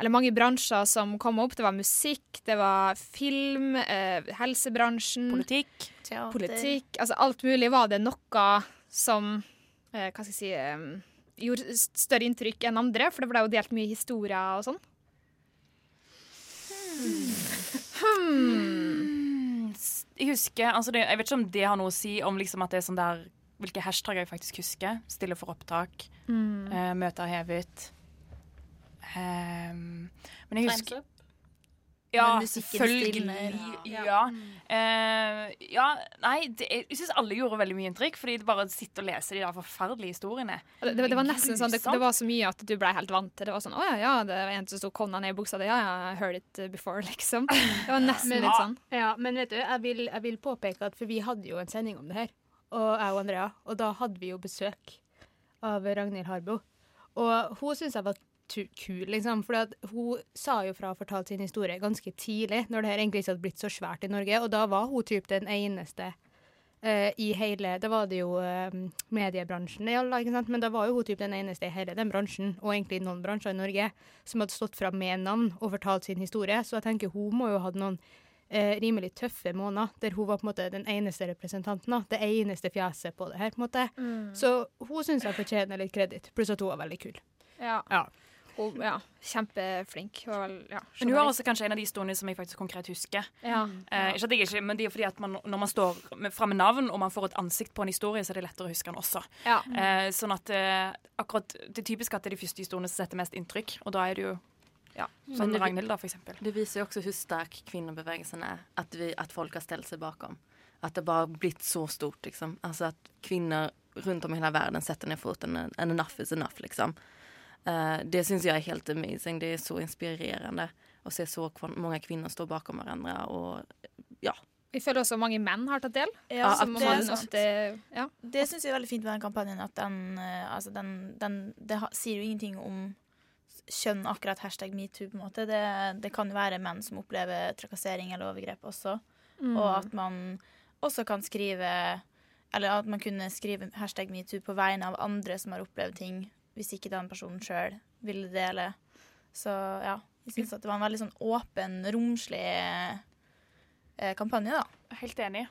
Eller mange bransjer som kom opp. Det var musikk, det var film, eh, helsebransjen. Politikk. Teater. Politikk. Altså alt mulig var det noe som eh, Hva skal jeg si eh, Gjorde større inntrykk enn andre, for det ble jo delt mye historier og sånn. Hmm. Hmm. Jeg husker, altså det, jeg vet ikke om det har noe å si om liksom at det er sånn der hvilke hashtagger jeg faktisk husker. Stille for opptak. Mm. eh, møter hevet. Ehm, men jeg husker. Ja, selvfølgelig. stilner. Ja. Uh, ja, nei, det, jeg syns alle gjorde veldig mye inntrykk, fordi det bare å sitte og lese de der forferdelige historiene. Det, det, det var nesten sånn, det, det var så mye at du ble helt vant til det. var sånn, å ja, ja, det var en som sto konna ned i buksa di. Ja, ja, I heard it before, liksom. Det var nesten Men- litt sånn. Ja, men vet du, jeg vil, jeg vil påpeke at for vi hadde jo en sending om det her, og jeg og Andrea, og da hadde vi jo besøk av Ragnhild Harbo. Og hun syns jeg var kul, liksom, for hun sa jo fra og fortalte sin historie ganske tidlig, når det her egentlig ikke hadde blitt så svært i Norge, og da var hun typ den eneste uh, i hele Da var det jo uh, mediebransjen, sant? men da var jo hun typ den eneste i hele den bransjen, og egentlig i noen bransjer i Norge, som hadde stått fram med navn og fortalt sin historie. Så jeg tenker hun må jo ha hatt noen uh, rimelig tøffe måneder, der hun var på en måte den eneste representanten. da, Det eneste fjeset på det her. på en måte. Mm. Så hun syns jeg fortjener litt kreditt, pluss at hun var veldig kul. Ja. Ja. Hun, ja. Kjempeflink. Hun ja, Men hun har også kanskje en av de historiene som jeg faktisk konkret husker. Ja. Eh, ikke at jeg ikke, men det er fordi at man, når man står fram med navn og man får et ansikt på en historie, så er det lettere å huske den også. Ja. Eh, sånn at eh, akkurat Det er typisk at det er de første historiene som setter mest inntrykk, og da er det jo ja, Som sånn det- Ragnhild, da, for eksempel. Det viser jo også hvor sterk kvinnebevegelsen er. At, vi, at folk har stilt seg bakom. At det bare har blitt så stort. Liksom. Altså at kvinner rundt om i hele verden setter ned foten. And enough is enough. Liksom. Eh, det syns jeg er helt amazing. Det er så inspirerende å se så mange kvinner stå bakom hverandre. Og ja. Vi føler også mange menn har tatt del. Ja, altså, det man sant. ja. Det syns jeg er veldig fint med den kampanjen. At den, eh, altså den, den Det ha, sier jo ingenting om kjønn, akkurat hashtag metoo. på en måte. Det, det kan jo være menn som opplever trakassering eller overgrep også. Mm. Og at man også kan skrive Eller at man kunne skrive hashtag metoo på vegne av andre som har opplevd ting, hvis ikke den personen sjøl ville dele. Så ja, jeg syns det var en veldig sånn åpen, romslig eh, kampanje, da. helt enig.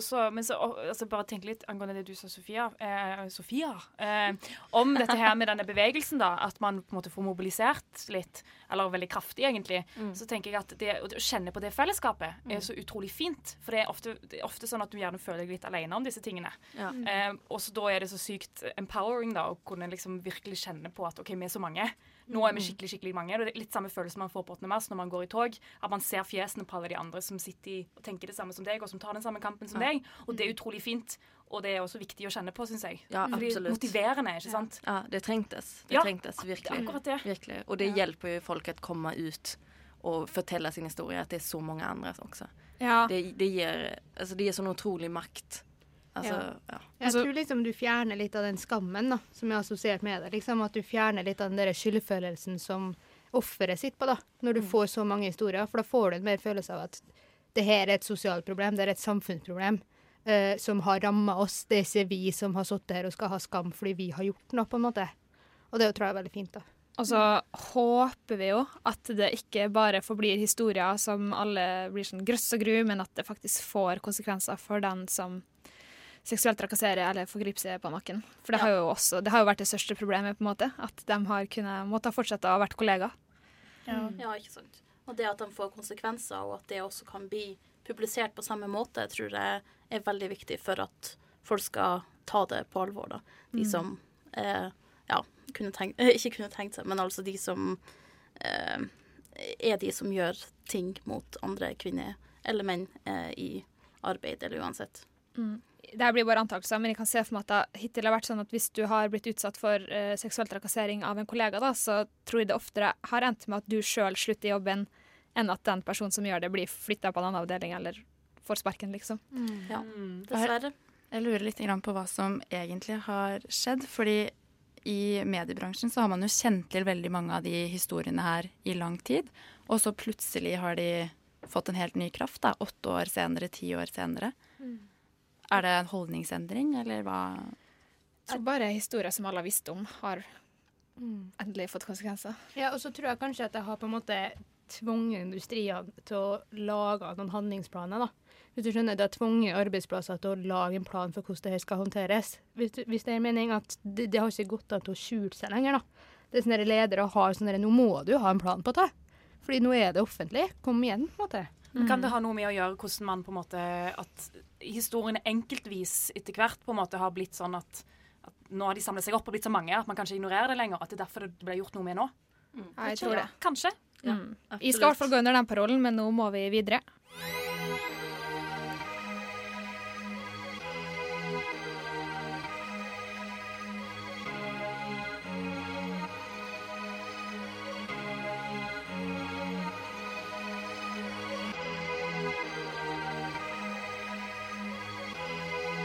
Så, men så altså, bare tenk litt angående det du sa, Sofia. Eh, Sofia eh, om dette her med denne bevegelsen, da. At man på en måte får mobilisert litt, eller veldig kraftig, egentlig. Mm. Så tenker jeg at det å kjenne på det fellesskapet Mm. er så utrolig fint. For det er, ofte, det er ofte sånn at du gjerne føler deg litt alene om disse tingene. Ja. Mm. Eh, og så da er det så sykt empowering da, å kunne liksom virkelig kjenne på at OK, vi er så mange. Nå er vi Mm. skikkelig skikkelig mange. og Det er litt samme følelse man får på 8. mars når man går i tog. At man ser fjesene på alle de andre som sitter og tenker det samme som deg, og som tar den samme kampen som deg. Og det er utrolig fint. Og det er også viktig å kjenne på, syns jeg. Ja, Fordi absolutt. Motiverende, ikke sant? Ja, det trengtes. Det trengtes virkelig. akkurat det. Virkelig. Og det hjelper jo folk å komme ut og fortelle sin historie. At det er så mange andre også. Ja. Det, det, gir, altså, det gir sånn utrolig makt. Alltså, ja. Jeg tror liksom du fjerner litt av den skammen da, som er assosiert med det. Liksom At du fjerner litt av den der skyldfølelsen som offeret sitter på, da, når du får så mange historier. For da får du en mer følelse av at det her er et sosialt problem, det er et samfunnsproblem uh, som har ramma oss. Det er ikke vi som har sittet her og skal ha skam fordi vi har gjort noe, på en måte. Og det tror jeg er veldig fint, da. Og så håper vi jo at det ikke bare forblir historier som alle blir sånn grøss og gru, men at det faktisk får konsekvenser for den som seksuelt trakassere eller forgripe seg på noen. For det har jo også det har jo vært det største problemet, på en måte. At de har kunnet måtte fortsette å ha vært kollegaer. Ja. ikke sant. Og det at de får konsekvenser, og at det også kan bli publisert på samme måte, tror jeg er veldig viktig for at folk skal ta det på alvor. da. De Mm. som eh, ja, kunne tenkt, ikke kunne tenkt seg, men altså de som eh, er de som gjør ting mot andre kvinner eller menn eh, i arbeid eller uansett. Mm. Det her blir bare antakelser, men jeg kan se for meg at det hittil har vært sånn at hvis du har blitt utsatt for uh, seksuell trakassering av en kollega, da, så tror jeg det oftere har endt med at du sjøl slutter i jobben, enn at den personen som gjør det, blir flytta på en annen avdeling eller får sparken, liksom. Ja, dessverre. Jeg lurer litt på hva som egentlig har skjedd. Fordi i mediebransjen så har man jo kjent til veldig mange av de historiene her i lang tid. Og så plutselig har de fått en helt ny kraft, da. Åtte år senere, ti år senere. Er det en holdningsendring, eller hva? Jeg tror bare historier som alle har visst om, har endelig fått konsekvenser. Ja, og så tror jeg kanskje at jeg har på en måte tvunget industriene til å lage noen handlingsplaner, da. Hvis du skjønner, Det har tvunget arbeidsplasser til å lage en plan for hvordan det her skal håndteres. Hvis, du, hvis det er mening at det, det har ikke gått an til å skjule seg lenger, da. Det er sånne der ledere har sånn Nå må du ha en plan på det. Fordi nå er det offentlig. Kom igjen, på en måte. Men Kan det ha noe med å gjøre hvordan man på en måte At historiene enkeltvis etter hvert på en måte har blitt sånn at, at nå har de samlet seg opp og blitt så mange at man kanskje ignorerer det lenger? At det er derfor det ble gjort noe med nå? Ja, jeg tror det. Kanskje. Vi Jeg skal i hvert fall gå under den parolen, men nå må vi videre.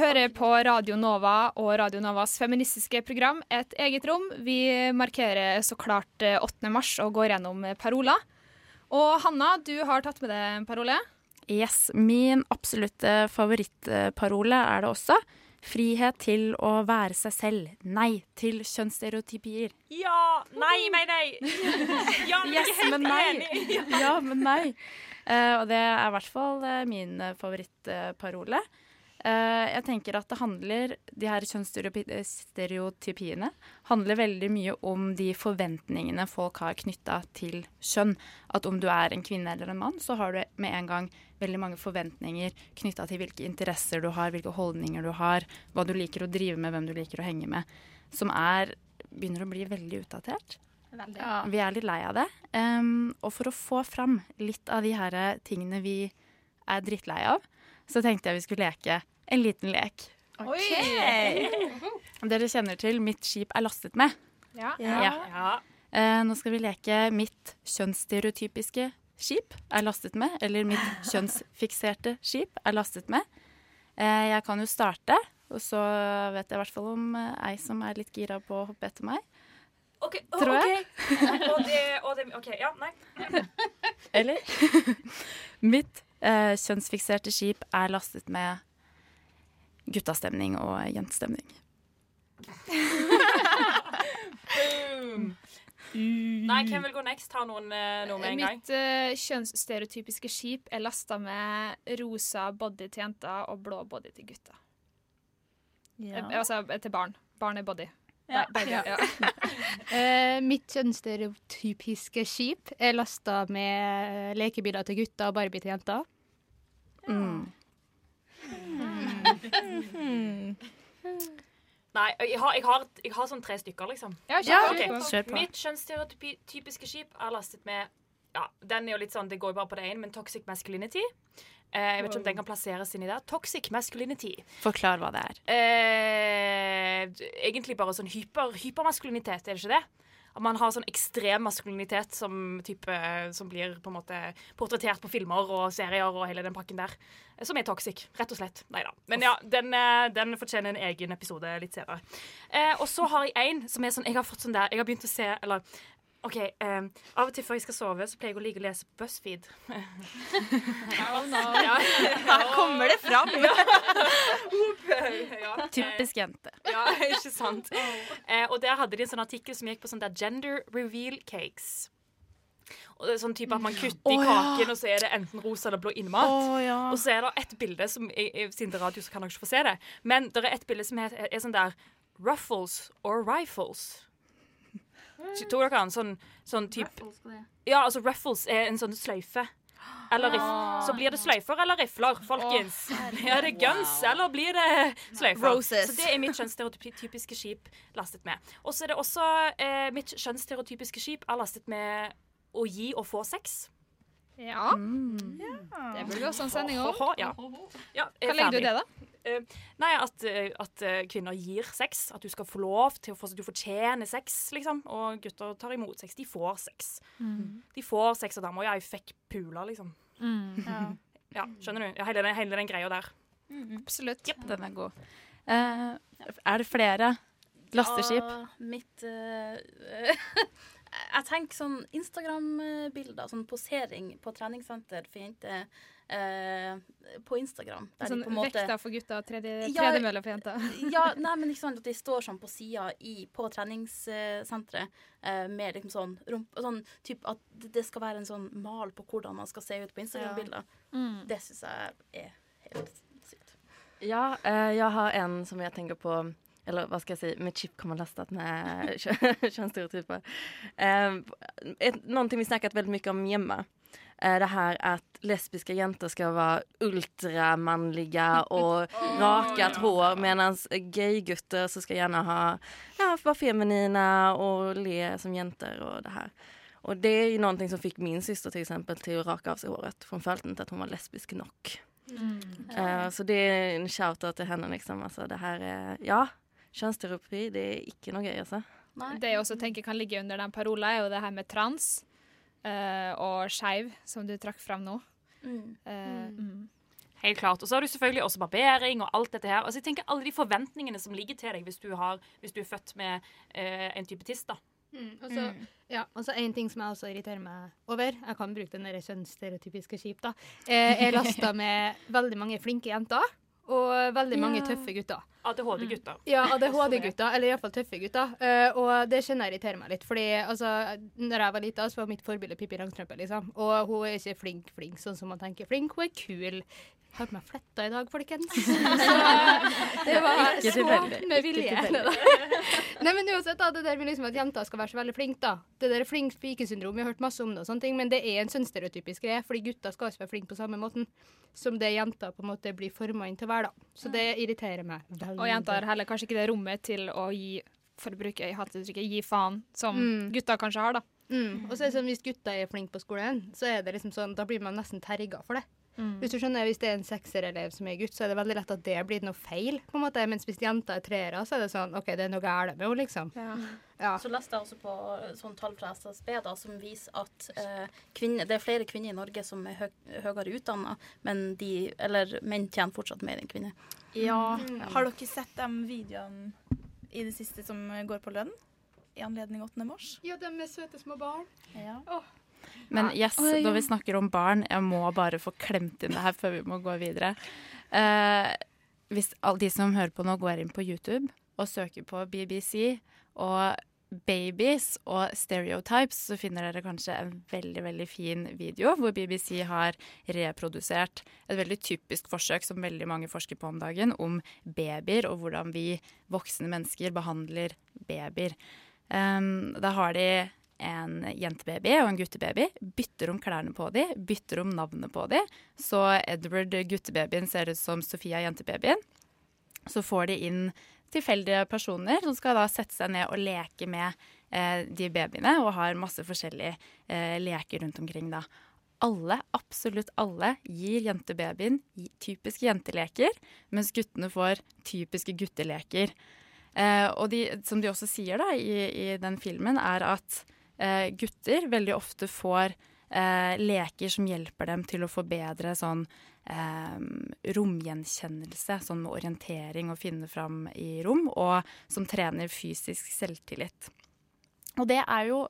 Hører på Radio Nova og Radio Novas feministiske program Et eget rom. Vi markerer så klart eh, 8. mars og går gjennom eh, paroler. Og Hanna, du har tatt med deg en parole. Yes, min absolutte favorittparole er det også. Frihet til å være seg selv. Nei til kjønnsstereotypier. Ja! Nei, mener jeg! Ja, men Yes, helt men nei. Ja, men nei. Uh, og det er i hvert fall eh, min eh, favorittparole. Eh, jeg tenker at det handler De her kjønnsstereotypiene handler veldig mye om de forventningene folk har knytta til kjønn. At om du er en kvinne eller en mann, så har du med en gang veldig mange forventninger knytta til hvilke interesser du har, hvilke holdninger du har, hva du liker å drive med, hvem du liker å henge med. Som er begynner å bli veldig utdatert. Ja. Vi er litt lei av det. Um, og for å få fram litt av de her tingene vi er drittlei av, så tenkte jeg vi skulle leke en liten lek. Oi! Dere kjenner til 'Mitt skip er lastet med'. Ja. Ja. Eh, nå skal vi leke 'Mitt kjønnsstereotypiske skip er lastet med', eller 'Mitt kjønnsfikserte skip er lastet med'. Eh, jeg kan jo starte, Og så vet jeg i hvert fall om eh, ei som er litt gira på å hoppe etter meg. OK. Oh, Tror jeg. Okay. og det, og det OK, ja, nei. Eller? Mitt eh, kjønnsfikserte skip er lastet med guttastemning og jentestemning. Boom. Nei, hvem vil gå next? Har noen eh, noe med en gang? Mitt uh, kjønnsstereotypiske skip er lasta med rosa body til jenter og blå body til gutter. Ja. Eh, altså til barn. Barn er body. Ja. Be- begge, Ja. Eh, mitt kjønnsstereotypiske skip er lasta med lekebiler til gutter og Barbie til jenter. Mm. Nei, jeg har, jeg, har, jeg har sånn tre stykker, liksom. Ja, kjør på. Ok. Kjør på. Mitt kjønnsstereotypiske skip er lastet med Ja, den er jo litt sånn, det går jo bare på det ene, men toxic masculinity. Eh, jeg vet ikke om den kan plasseres inni der. Toxic masculinity. Forklar hva det er. Eh, egentlig bare sånn hyper, hypermaskulinitet, er det ikke det? At man har sånn ekstrem maskulinitet som, type, som blir på en måte portrettert på filmer og serier og hele den pakken der. Eh, Som er toxic, rett og slett. Nei da. Men ja, den, eh, den fortjener en egen episode litt senere. Eh, og så har jeg en som er sånn Jeg har fått sånn der Jeg har begynt å se Eller OK. Um, av og til før jeg skal sove, så pleier jeg å ligge og lese på BuzzFeed. Ja. Her kommer det fram. ja. Typisk jente. Ja, ikke sant. Uh, og der hadde de en sånn artikkel som gikk på sånn der gender reveal cakes. Og det er sånn type at Man kutter i kaken, ja. og så er det enten rosa eller blå innmat. Oh, ja. Og så er det et bilde som jeg, Siden det er radio, så kan dere ikke få se det. Men det er et bilde som er, er sånn der Ruffles or rifles. Tok dere en Sånn, sånn type Ja, altså ruffles er en sånn sløyfe. Eller riff. Så blir det sløyfer eller rifler, folkens. Blir det guns, eller blir det sløyfer? Roses. Så det er mitt kjønnsstereotypiske skip lastet med. Og så er det også eh, mitt kjønnsstereotypiske skip er lastet med å gi og få sex. Ja. Det blir jo også en sending ho, Ja. Ja, Hva legger du i det, da? Eh, nei, at, eh, at eh, kvinner gir sex. At du skal få lov til å få Du fortjener sex, liksom. Og gutter tar imot sex. De får sex. Mm. De får sex av damer. Ja, jeg fikk pula, liksom. Ja. Ja, skjønner du? Ja, hele, den, hele den greia der. Absolutt. Den er god. Uh, er det flere lasteskip? Ja, mitt uh, Jeg tenker sånn Instagram-bilder, sånn posering på treningssenter for jenter eh, på Instagram. Der Sånn de på måte vekta for gutter og tredje, Ja, for jenter. ja, nei, men ikke sant at de står sånn på sida på treningssenteret eh, med liksom sånn rump... Sånn typ at det skal være en sånn mal på hvordan man skal se ut på Instagram-bilder. Mm. Det syns jeg er helt sykt. Ja, eh, jeg har en som jeg tenker på, eller hva skal jeg si, med chip kommer lastat med kö- könsstereotyper. Eh, ett, någonting vi snakket veldig mye om hemma. Eh, det här att lesbiska jenter ska vara ultramanliga och rakat hår medan gaygutter så ska gärna ha, ja, vara feminina och le som jenter och det här. Och det är ju någonting som fick min syster till exempel till att raka av sig håret. För hon följde inte att hon var lesbisk nog. Eh, så det er en shout-out til henne, liksom. Altså, det her er Ja, kjønnsterapi, det er ikke noe gøy, altså. Det jeg også tenker kan ligge under den parola, er jo det her med trans eh, og skeiv, som du trakk fram nå. Eh, mm. Helt klart. Og så har du selvfølgelig også barbering og alt dette her. Altså, jeg tenker Alle de forventningene som ligger til deg hvis du, har, hvis du er født med uh, en type tiss. da. Mm, og så ja, og så en ting som jeg også irriterer meg over, jeg kan bruke den kjønnsstereotypiske skip, da, Jeg er lasta med veldig mange flinke jenter og veldig mange Ja. tøffe gutter. ADHD-gutter. Ja, ADHD-gutter, eller iallfall tøffe gutter. Uh, og det kjenner jeg irriterer meg litt. Fordi altså, når jeg var lita, så var mitt forbilde Pippi Langstrømpe. Liksom. Og hun er ikke flink, flink, sånn som man tenker flink. Hun er kul. Jeg har på meg fletta i dag, folkens. Så det var så med vilje. Nei, men uansett, da, det der med liksom at jenter skal være så veldig flinke, da. Det der flink pike-syndrom, vi har hørt masse om det og sånne ting, men det er en sånn stereotypisk greie, fordi gutter skal ikke være flinke på samme måten som det jenter på en måte blir forma inn til å være, da. Så det irriterer meg veldig. Og jenter heller kanskje ikke det rommet til å gi, for å bruke hatuttrykket gi faen, som Mm. gutter kanskje har, da. Mm. Og så er det sånn, hvis gutter er flinke på skolen, så er det liksom sånn, da blir man nesten terga for det. Mm. Hvis du skjønner, hvis det er en sekserelev som er gutt, så er det veldig lett at det blir noe feil. på en måte, Mens hvis jenta er treere, så er det sånn OK, det er noe galt med henne, liksom. Ja. Så leste jeg også på eh, sånn tall fra SSB da, som viser at eh, kvinner, det er flere kvinner i Norge som er hø høyere utdanna, men de, eller menn tjener fortsatt mer enn kvinner. Ja. Mm. Har dere sett de videoene i det siste som går på lønn? I anledning 8. mars? Ja, de med søte små barn. Ja. Men yes, Oi, ja. når vi snakker om barn, jeg må bare få klemt inn det her før vi må gå videre. Eh, hvis alle de som hører på nå, går inn på YouTube og søker på BBC og babies og stereotypes, så finner dere kanskje en veldig veldig fin video hvor BBC har reprodusert et veldig typisk forsøk som veldig mange forsker på om dagen, om babyer og hvordan vi voksne mennesker behandler babyer. Um, da har de en jentebaby og en guttebaby, bytter om klærne på de, bytter om navnet på de. Så Edward guttebabyen ser ut som Sofia jentebabyen. Så får de inn tilfeldige personer som skal da sette seg ned og leke med eh, de babyene, og har masse forskjellige eh, leker rundt omkring da. Alle, absolutt alle, gir jentebabyen typiske jenteleker, mens guttene får typiske gutteleker. Eh, og de, som de også sier da i, i den filmen, er at eh, gutter veldig ofte får eh, leker som hjelper dem til å få bedre sånn eh, romgjenkjennelse, sånn med orientering og finne fram i rom, og som trener fysisk selvtillit. Og det er jo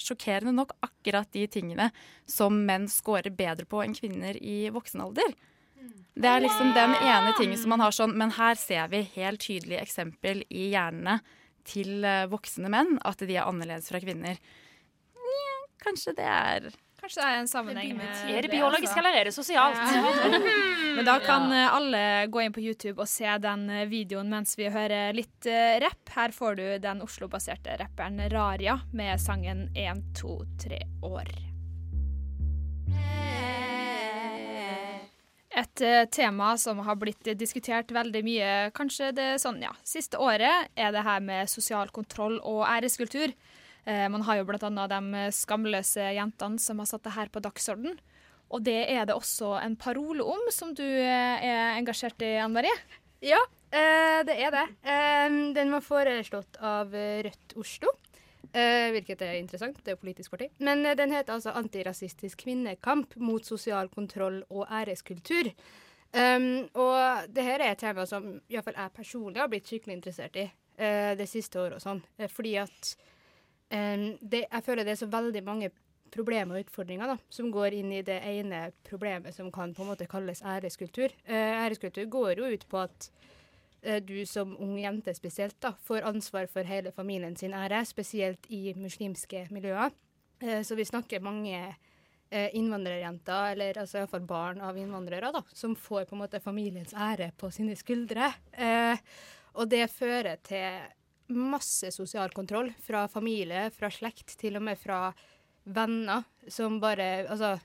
sjokkerende nok akkurat de tingene som menn scorer bedre på enn kvinner i voksen alder. Det er liksom den ene tingen som man har sånn Men her ser vi helt tydelig eksempel i hjernene til eh, voksne menn at de er annerledes fra kvinner. Nja, kanskje det er Kanskje det er en sammenheng med Er det biologisk, eller er det sosialt? Men da kan eh, alle gå inn på YouTube og se den eh, videoen mens vi hører litt eh, rapp. Her får du den Oslo-baserte rapperen Raria med sangen 1, 2, 3 år. Et tema som har blitt diskutert veldig mye kanskje det sånn, ja, siste året, er det her med sosial kontroll og æreskultur. Eh, man har jo annet de skamløse jentene som har satt det her på dagsorden. Og det er det også en parole om, som du eh, er engasjert i, Anne Marie. Ja, eh, det er det. Eh, den var foreslått av eh, Rødt Oslo, eh, hvilket er interessant. Det er jo politisk parti. Men eh, den heter altså 'Antirasistisk kvinnekamp mot sosial kontroll og æreskultur'. Og det her er et tema som i hvert fall jeg personlig har blitt skikkelig interessert i eh, det siste året. og sånn. Eh, fordi at eh, det, jeg føler det er så veldig mange problemer og utfordringer da, som går inn i det ene problemet som kan på en måte kalles æreskultur. Eh, æreskultur går jo ut på at eh, du som ung jente spesielt da, får ansvar for hele familien sin ære, spesielt i muslimske miljøer. Eh, så vi snakker mange innvandrerjenter, eller altså iallfall barn av innvandrere, da, som får på en måte familiens ære på sine skuldre. Og det fører til masse sosial kontroll fra familie, fra slekt, til og med fra venner som bare Altså,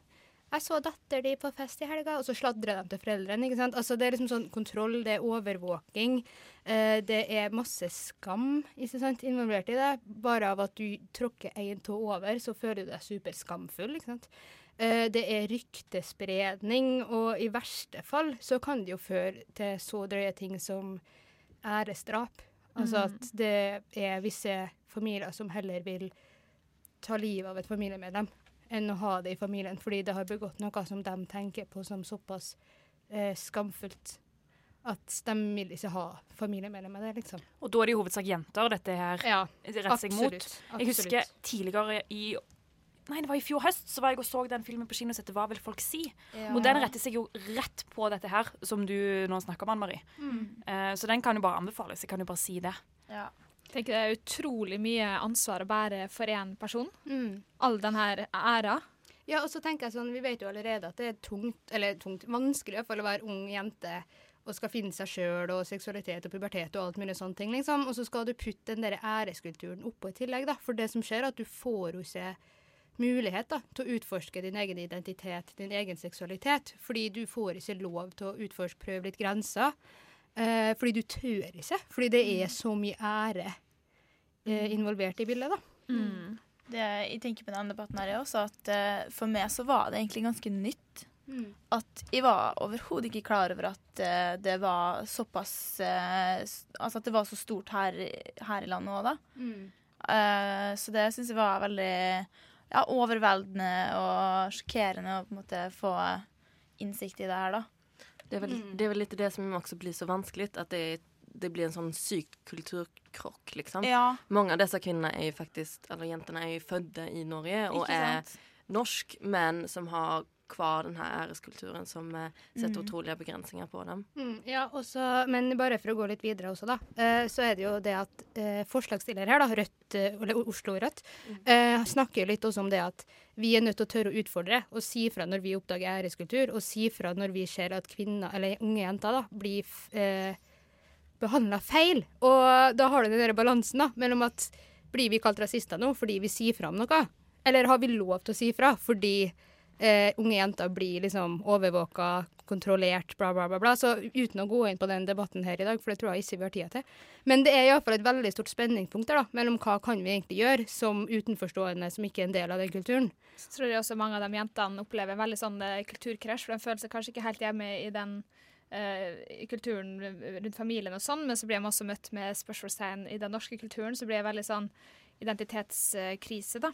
jeg så datter di på fest i helga, og så sladrer de til foreldrene. ikke sant? Altså, Det er liksom sånn kontroll, det er overvåking. Eh, det er masse skam ikke sant, involvert i det. Bare av at du tråkker én tå over, så føler du deg superskamfull. ikke sant? Eh, det er ryktespredning, og i verste fall så kan det jo føre til så drøye ting som æresdrap. Altså Mm. at det er visse familier som heller vil ta livet av et familiemedlem enn å ha det i familien, fordi det har begått noe som de tenker på som såpass eh, skamfullt at de vil ikke ha familiemedlemmer med det, liksom. Og da er det i hovedsak jenter dette her Ja, retter seg mot. Jeg husker tidligere i Nei, det var i fjor høst så var jeg og så den filmen på kino som heter Hva vil folk si? Ja. Og den retter seg jo rett på dette her, som du nå snakker om, Anne Marie. Mm. Eh, så den kan jo bare anbefales. Jeg kan jo bare si det. Jeg tenker det er utrolig mye ansvar å bære for én person. All den her æra. Ja, og så tenker jeg sånn, Vi vet jo allerede at det er tungt, eller tungt, vanskelig i hvert fall å være ung jente og skal finne seg sjøl og seksualitet og pubertet og alt mulig sånne ting. liksom. Og så skal du putte den der æreskulturen oppå i tillegg. da. For det som skjer, er at du får jo ikke mulighet da, til å utforske din egen identitet, din egen seksualitet. Fordi du får ikke lov til å utforske, prøve litt grenser. Eh, fordi du tør ikke. Fordi det er så mye ære eh, involvert i bildet. da. Mm. Det, jeg tenker på denne debatten her også, at eh, for meg så var det egentlig ganske nytt At jeg var overhodet ikke klar over at eh, det var såpass eh, Altså at det var så stort her, her i landet òg, da. Eh, så det syns jeg var veldig ja, overveldende og sjokkerende å på en måte få innsikt i det her, da. Det er, vel, Mm. det er vel litt det som også blir så vanskelig, at det, det blir en sånn syk kulturkrokk, Liksom. Ja. Mange av disse kvinnene er jo faktisk, eller jentene er jo født i Norge og er norsk, men som har kvar den här æreskulturen som setter sätter Mm. utrolige begrensninger på dem. Mm, ja, også, men bare for å gå litt videre også, da. Eh, så er det jo det at eh, forslagsstiller her, da, Rødt, eh, eller Oslo Rødt, mm. snakker litt også om det at vi er nødt til å tørre å utfordre og si fra når vi oppdager æreskultur, og si fra når vi ser at kvinner, eller unge jenter, da, blir eh, behandla feil. Og da har du den der balansen da, mellom at blir vi kalt rasister nå fordi vi sier fra om noe, eller har vi lov til å si fra fordi eh, unge jenter blir liksom overvåka, kontrollert, bla, bla, bla. bla. Så uten å gå inn på den debatten her i dag, for det tror jeg ikke vi har tida til. Men det er iallfall et veldig stort spenningspunkt der, da, mellom hva kan vi egentlig gjøre som utenforstående, som ikke er en del av den kulturen. Så tror jeg også mange av de jentene opplever veldig sånn eh, kulturkrasj, for de føler seg kanskje ikke helt hjemme i den eh, i kulturen rundt familien og sånn, men så blir de også møtt med spørsmålstegn i den norske kulturen, så blir det veldig sånn identitetskrise, da.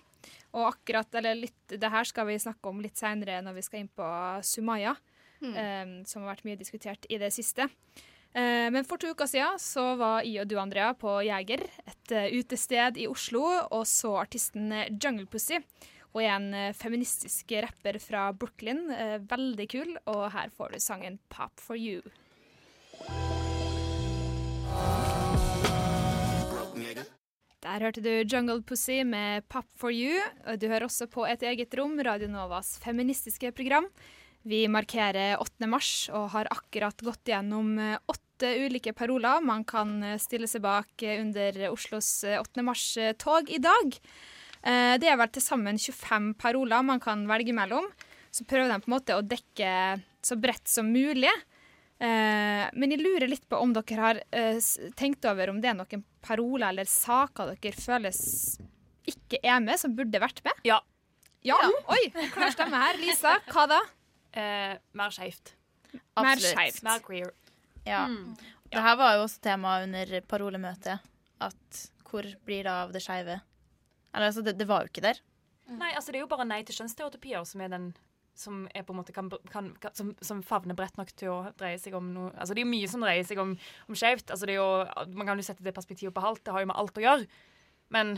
Og akkurat, eller litt, det her skal vi snakke om litt senere når vi skal inn på Sumaya, eh, som har vært mye diskutert i det siste. Eh, men for to uker siden så var jeg og du, Andrea, på Jeger, et eh, utested i Oslo, og så artisten eh, Jungle Pussy. Og er en eh, feministisk rapper fra Brooklyn. Eh, veldig kul. Og her får du sangen 'Pop for You'. Der hørte du Jungle Pussy med 'Pop for You'. Du hører også på Et eget rom, Radio Novas feministiske program. Vi markerer 8. mars og har akkurat gått gjennom eh, åtte ulike paroler man kan eh, stille seg bak eh, under Oslos eh, 8. mars-tog i dag. Det er vel til sammen 25 paroler man kan velge mellom. Så prøver de på en måte å dekke så bredt som mulig. Eh, Men jeg lurer litt på om dere har eh, tenkt over om det er noen paroler eller saker dere føles ikke er med, som burde vært med? Ja. Ja, Oi, klar stemme her. Lisa, hva da? Eh, mer skeivt. Mer Absolutt. skeivt. Mer queer. Ja. Det her var jo også tema under parolemøtet. At hvor blir det av det skeive? Eller altså, det, det var jo ikke der. Nei, altså det er jo bare nei til kjønnsstereotypier som er den som er på en måte kan, kan, kan, som, som favner bredt nok til å dreie seg om noe Altså Det er jo mye som dreier seg om, om skjevt. Altså, det er jo- man kan jo sette det perspektivet på alt. Det har jo med alt å gjøre. Men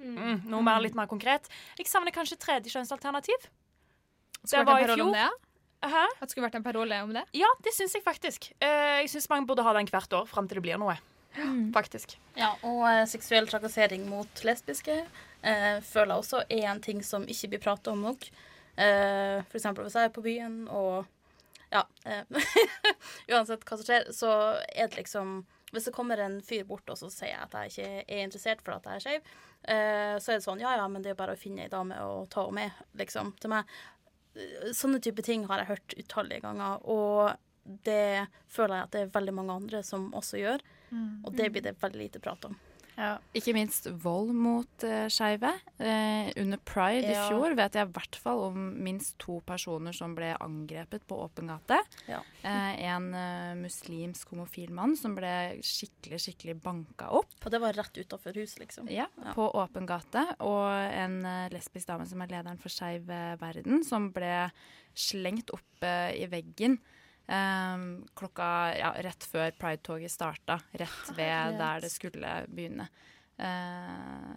mm, noe mer, litt mer konkret. Jeg savner kanskje tredje kjønnsalternativ. Skulle Det var i fjor. Hæ? At det skulle vært en parole om det? Ja, det syns jeg faktisk. Eh, jeg syns man burde ha den hvert år fram til det blir noe. Faktisk. Ja, og eh, seksuell trakassering mot lesbiske eh, føler jeg også er en ting som ikke blir pratet om nok. Eh, for eksempel hvis jeg er på byen og Ja. Eh, uansett hva som skjer, så er det liksom Hvis det kommer en fyr bort og så sier jeg at jeg ikke er interessert for at jeg er skeiv, eh, så er det sånn Ja ja, men det er bare å finne ei dame og ta henne med, liksom, til meg. Eh, Sånne type ting har jeg hørt utallige ganger, og det føler jeg at det er veldig mange andre som også gjør. Mm. Og det blir det veldig lite prat om. Ikke minst vold mot uh, skeive. Uh, under pride Ja. i fjor vet jeg i hvert fall om minst to personer som ble angrepet på åpen gate. Ja. Uh, en uh, muslimsk homofil mann som ble skikkelig, skikkelig banka opp. Og det var rett utafor huset, liksom. Ja, på åpen gate. Og en lesbisk dame som er lederen for Skeiv verden, som ble slengt opp i veggen. Eh, klokka ja, rett før Pride-toget starta, rett ved der det skulle begynne. Uh,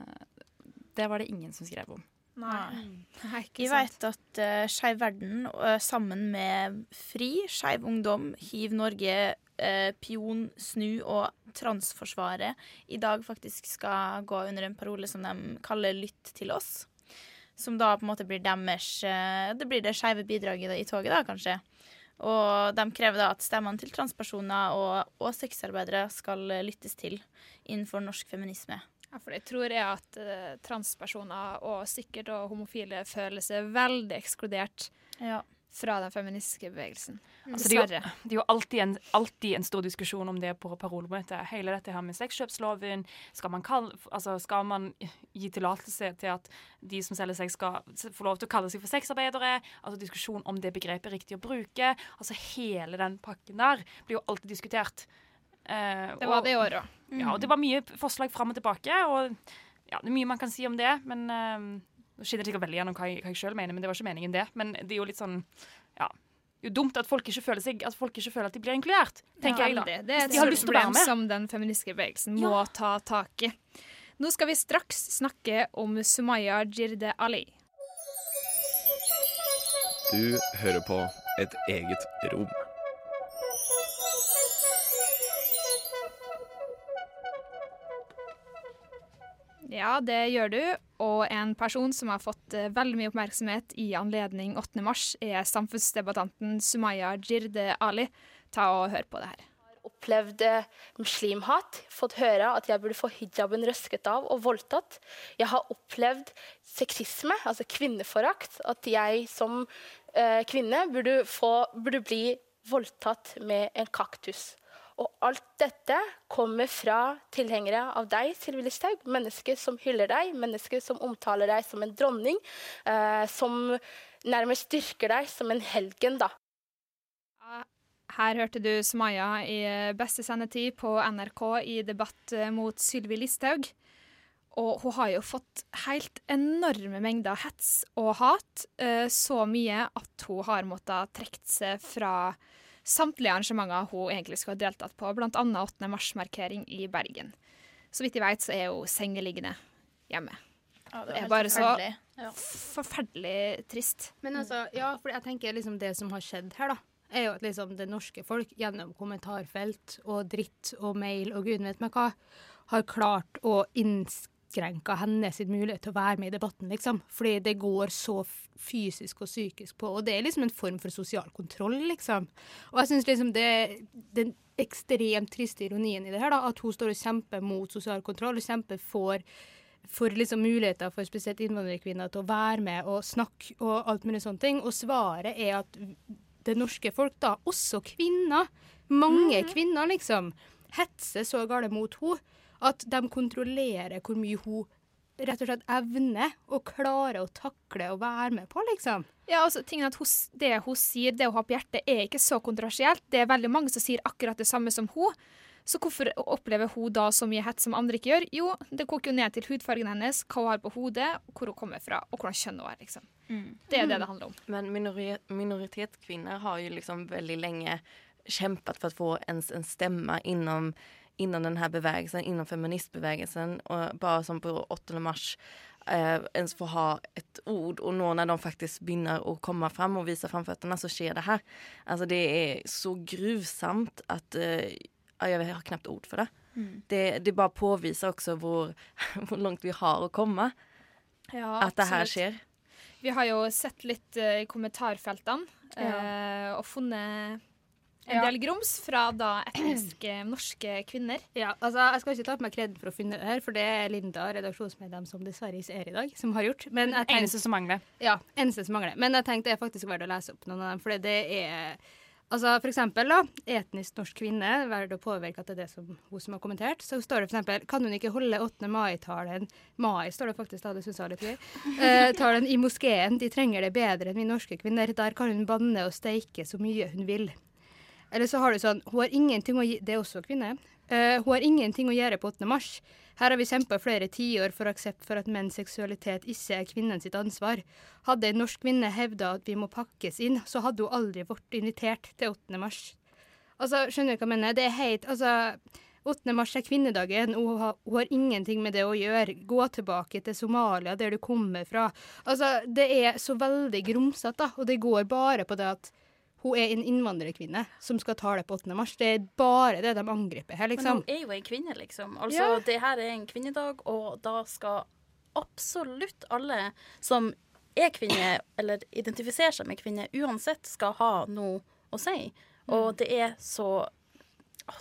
det var det ingen som skrev om. Nei. ikke Vi vet at uh, Skeiv Verden uh, sammen med FRI, Skeiv Ungdom, Hiv Norge, uh, Pion, Snu og Transforsvaret i dag faktisk skal gå under en parole som de kaller Lytt til oss. Som da på en måte blir deres uh, Det blir det skeive bidraget i toget, da, kanskje. Og de krever da at stemmene til transpersoner og, og sexarbeidere skal lyttes til innenfor norsk feminisme. Ja, for jeg tror jeg at uh, transpersoner og sikkert og homofile føler seg veldig ekskludert. Ja. Fra den feministiske bevegelsen. Altså, det, er jo, det er jo alltid en, alltid en stor diskusjon om det på parolemøtet. Hele dette her med sexkjøpsloven. Skal man, kalle, altså, skal man gi tillatelse til at de som selger sex, skal få lov til å kalle seg for sexarbeidere? Altså Diskusjon om det begrepet er riktig å bruke. Altså Hele den pakken der blir jo alltid diskutert. Eh, Det var og- det i år òg. Ja, og det var mye forslag fram og tilbake. Og ja, det er mye man kan si om det, men eh, Nå skinner det sikkert veldig gjennom hva jeg, hva jeg sjøl mener, men det var ikke meningen, det. Men det er jo litt sånn Ja. Det er jo dumt at folk ikke føler, seg, at folk ikke føler at de blir inkludert, tenker jeg da. Det, Det er et de stort problem som den feministiske bevegelsen må ta tak i. Nå skal vi straks snakke om Sumaya Jirde Ali. Du hører på et eget rom. Ja, det gjør du. Og en person som har fått eh, veldig mye oppmerksomhet i anledning 8. mars, er samfunnsdebattanten Sumaya Jirde Ali. Ta og Hør på det her. Jeg har opplevd eh, muslimhat, fått høre at jeg burde få hijaben røsket av og voldtatt. Jeg har opplevd sexisme, altså kvinneforakt. At jeg som eh, kvinne burde, få, burde bli voldtatt med en kaktus. Og alt dette kommer fra tilhengere av deg, Sylvi Listhaug. Mennesker som hyller deg, mennesker som omtaler deg som en dronning. Eh, som nærmest styrker deg som en helgen, da. Her hørte du Sumaya i eh, beste sendetid på NRK i debatt eh, mot Sylvi Listhaug. Og hun har jo fått helt enorme mengder hets og hat. eh, Så mye at hun har måttet trekke seg fra samtlige arrangementer hun egentlig skulle ha deltatt på, bl.a. 8. mars-markering i Bergen. Så vidt jeg vet, så er hun sengeliggende hjemme. Ja, det det er bare så forferdelig. Ja. forferdelig trist. Men altså, ja, for jeg tenker liksom det som har skjedd her, da, er jo at liksom det norske folk gjennom kommentarfelt og dritt og mail og gud vet meg hva, har klart å innskrenke hennes mulighet til å være med i debatten, liksom. Fordi det går så fysisk og psykisk på, og det er liksom en form for sosial kontroll, liksom. Og jeg syns liksom det den ekstremt triste ironien i det her, da, at hun står og kjemper mot sosial kontroll, og kjemper for for liksom muligheter for spesielt innvandrerkvinner til å være med og snakke og alt mulig sånne ting. Og svaret er at det norske folk, da, også kvinner, mange kvinner liksom, hetser så galt mot henne at de kontrollerer hvor mye hun rett og slett evner og klarer å takle å være med på, liksom. Ja, altså, tingen at hun, Det hun sier, det hun har på hjertet, er ikke så kontroversielt. Det er veldig mange som sier akkurat det samme som hun. Så hvorfor opplever hun da så mye hets som andre ikke gjør? Jo, det koker jo ned til hudfargen hennes, hva hun har på hodet, hvor hun kommer fra, og hvordan kjønn hun er. liksom. Det er det det handler om. Men minori minoritetskvinnor har jo liksom veldig lenge kjempet for å få en, en stemme inom, inom den här bevägelsen, feministbevegelsen, feministbevägelsen. Och bara som på 8 mars eh, ens få ha ett ord och nå när de faktiskt begynner å komme fram og vise framføttene, så skjer det her. Altså, det er så grusomt at eh, Jeg har knapt ord for det. Mm. Det, det bare påviser også hvor, hvor langt vi har å komme. Ja, at det her skjer. Vi har jo sett litt uh, i kommentarfeltene Ja. eh, og funnet en Ja. del grums fra da etniske norske kvinner. Ja, altså Jeg skal ikke ta på meg kreden for å finne det her, for det er Linda, redaksjonsmedlem, som dessverre ikke er i dag, som har gjort. Men jeg Eneste som mangler. Ja, eneste som mangler. Men jeg tenkte det er faktisk verdt å lese opp noen av dem, for det er Altså For eksempel, da, etnisk norsk kvinne, verdt å påvirke at det er det som hun som har kommentert. Så står det for eksempel Kan hun ikke holde 8. mai-talen Mai står det faktisk, da, det syns jeg er litt gøy. Eh, talen i moskeen. De trenger det bedre enn vi norske kvinner. Der kan hun banne og steike så mye hun vil. Eller så har du sånn Hun har ingenting å gi Det er også kvinne. Uh, hun har ingenting å gjøre på 8. mars. Her har vi kjempa flere tiår for aksept for at menns seksualitet ikke er kvinnens ansvar. Hadde en norsk kvinne hevda at vi må pakkes inn, så hadde hun aldri vært invitert til 8. mars. Altså, skjønner du hva jeg mener? Det er heit, Altså, 8. mars er kvinnedagen, hun har, hun har ingenting med det å gjøre. Gå tilbake til Somalia, der du kommer fra. Altså, det er så veldig grumsete, og det går bare på det at hun er en innvandrerkvinne som skal tale på 8. mars. Det er bare det de angriper her, Men liksom. hun er jo en kvinne, liksom. Altså, Ja. det her er en kvinnedag, og da skal absolutt alle som er kvinne, eller identifiserer seg med kvinne, uansett skal ha noe å si. Og Mm. det er så